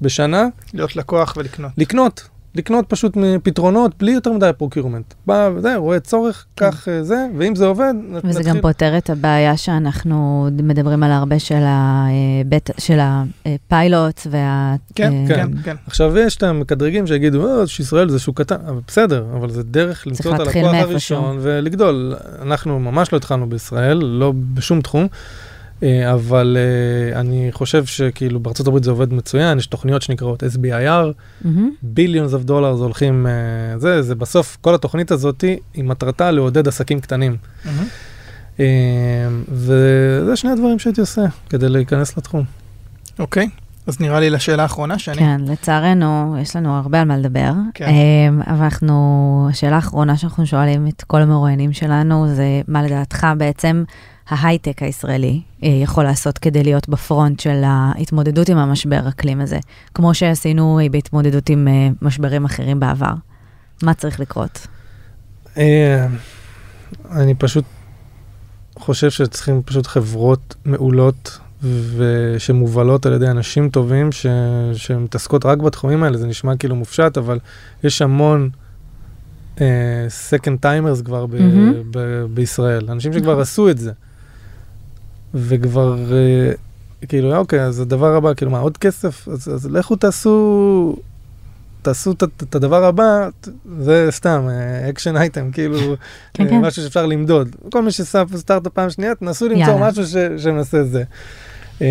בשנה, להיות לקוח ולקנות. לקנות, לקנות פשוט פתרונות בלי יותר מדי procurement. בא וזה, רואה צורך, כן. קח אה, זה, ואם זה עובד, נ- וזה נתחיל. גם פותר את הבעיה שאנחנו מדברים על הרבה של, הבט, של הפיילוט וה... כן, אה, כן, כן. עכשיו יש את המקדרגים שיגידו, אה, שישראל זה שוק קטן, אבל בסדר, אבל זה דרך למצוא את הלקוח. הראשון ולגדול. אנחנו ממש לא התחלנו בישראל, לא בשום תחום, אה, אבל אה, אני חושב שכאילו בארצות הברית זה עובד מצוין, יש תוכניות שנקראות SBIR. ביליונס אוף דולר זה הולכים, אה, זה, זה בסוף, כל התוכנית הזאת היא מטרתה לעודד עסקים קטנים. אה, וזה שני הדברים שהייתי עושה כדי להיכנס לתחום. אוקיי, אז נראה לי לשאלה האחרונה שאני... כן, לצערנו, יש לנו הרבה על מה לדבר. כן. אבל אנחנו, השאלה האחרונה שאנחנו שואלים את כל המרואיינים שלנו, זה מה לדעתך בעצם ההייטק הישראלי אה, יכול לעשות כדי להיות בפרונט של ההתמודדות עם המשבר אקלים הזה, כמו שעשינו אה, בהתמודדות עם אה, משברים אחרים בעבר. מה צריך לקרות? אני פשוט חושב שצריכים פשוט חברות מעולות ושמובלות על ידי אנשים טובים ש... שמתעסקות רק בתחומים האלה, זה נשמע כאילו מופשט, אבל יש המון uh, second timers כבר ב... מהמם. ב... בישראל, אנשים שכבר נכון. עשו את זה. וכבר, uh, כאילו, אוקיי, אז הדבר הבא, כאילו, מה, עוד כסף? אז, אז לכו תעשו, תעשו את, את הדבר הבא, זה סתם, action item, כאילו, כן, אה, כן. משהו שאפשר למדוד. כל מי ששם סטארט-אפ פעם שנייה, תנסו למצוא יאללה. משהו ש, שמנסה זה. אמ,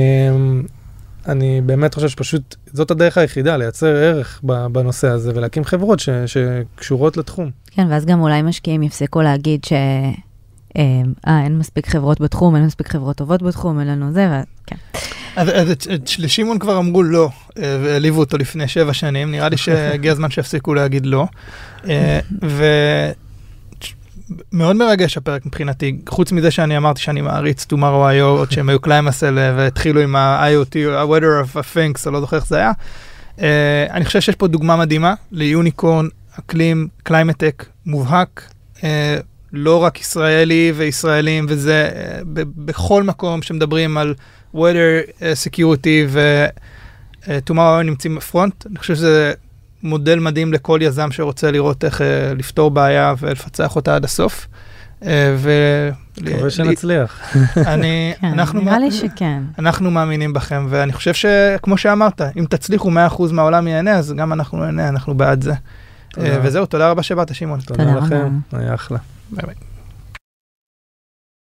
אני באמת חושב שפשוט זאת הדרך היחידה, לייצר ערך בנושא הזה ולהקים חברות ש, שקשורות לתחום. כן, ואז גם אולי משקיעים יפסקו להגיד ש... אה, אה, אין מספיק חברות בתחום, אין מספיק חברות טובות בתחום, אין לנו זה, ו... כן. אז, אז את, את, לשמעון כבר אמרו לא, אה, והעליבו אותו לפני שבע שנים, נראה לי שהגיע הזמן שיפסיקו להגיד לא. אה, ומאוד מרגש הפרק מבחינתי, חוץ מזה שאני אמרתי שאני מעריץ tomorrow.io, עוד שהם היו ClimaCell והתחילו עם ה-IoT, ה-Weather of Things, אני לא זוכר איך זה היה. אה, אני חושב שיש פה דוגמה מדהימה ל unicorn, אקלים, climate tech, מובהק. אה, לא רק ישראלי וישראלים וזה, אה, ב- בכל מקום שמדברים על weather אה, security ו-tomorrow נמצאים בפרונט, אני חושב שזה מודל מדהים לכל יזם שרוצה לראות איך אה, לפתור בעיה ולפצח אותה עד הסוף. אה, ו... מקווה שנצליח. (laughs) אני, כן, אנחנו, נראה לי שכן. אנחנו מאמינים בכם, ואני חושב שכמו שאמרת, אם תצליחו 100% מהעולם ייהנה, אז גם אנחנו נהנה, אנחנו בעד זה. אה, וזהו, תודה רבה שבאת, שמעון. תודה תודה לכם. היה אחלה. Bye bye.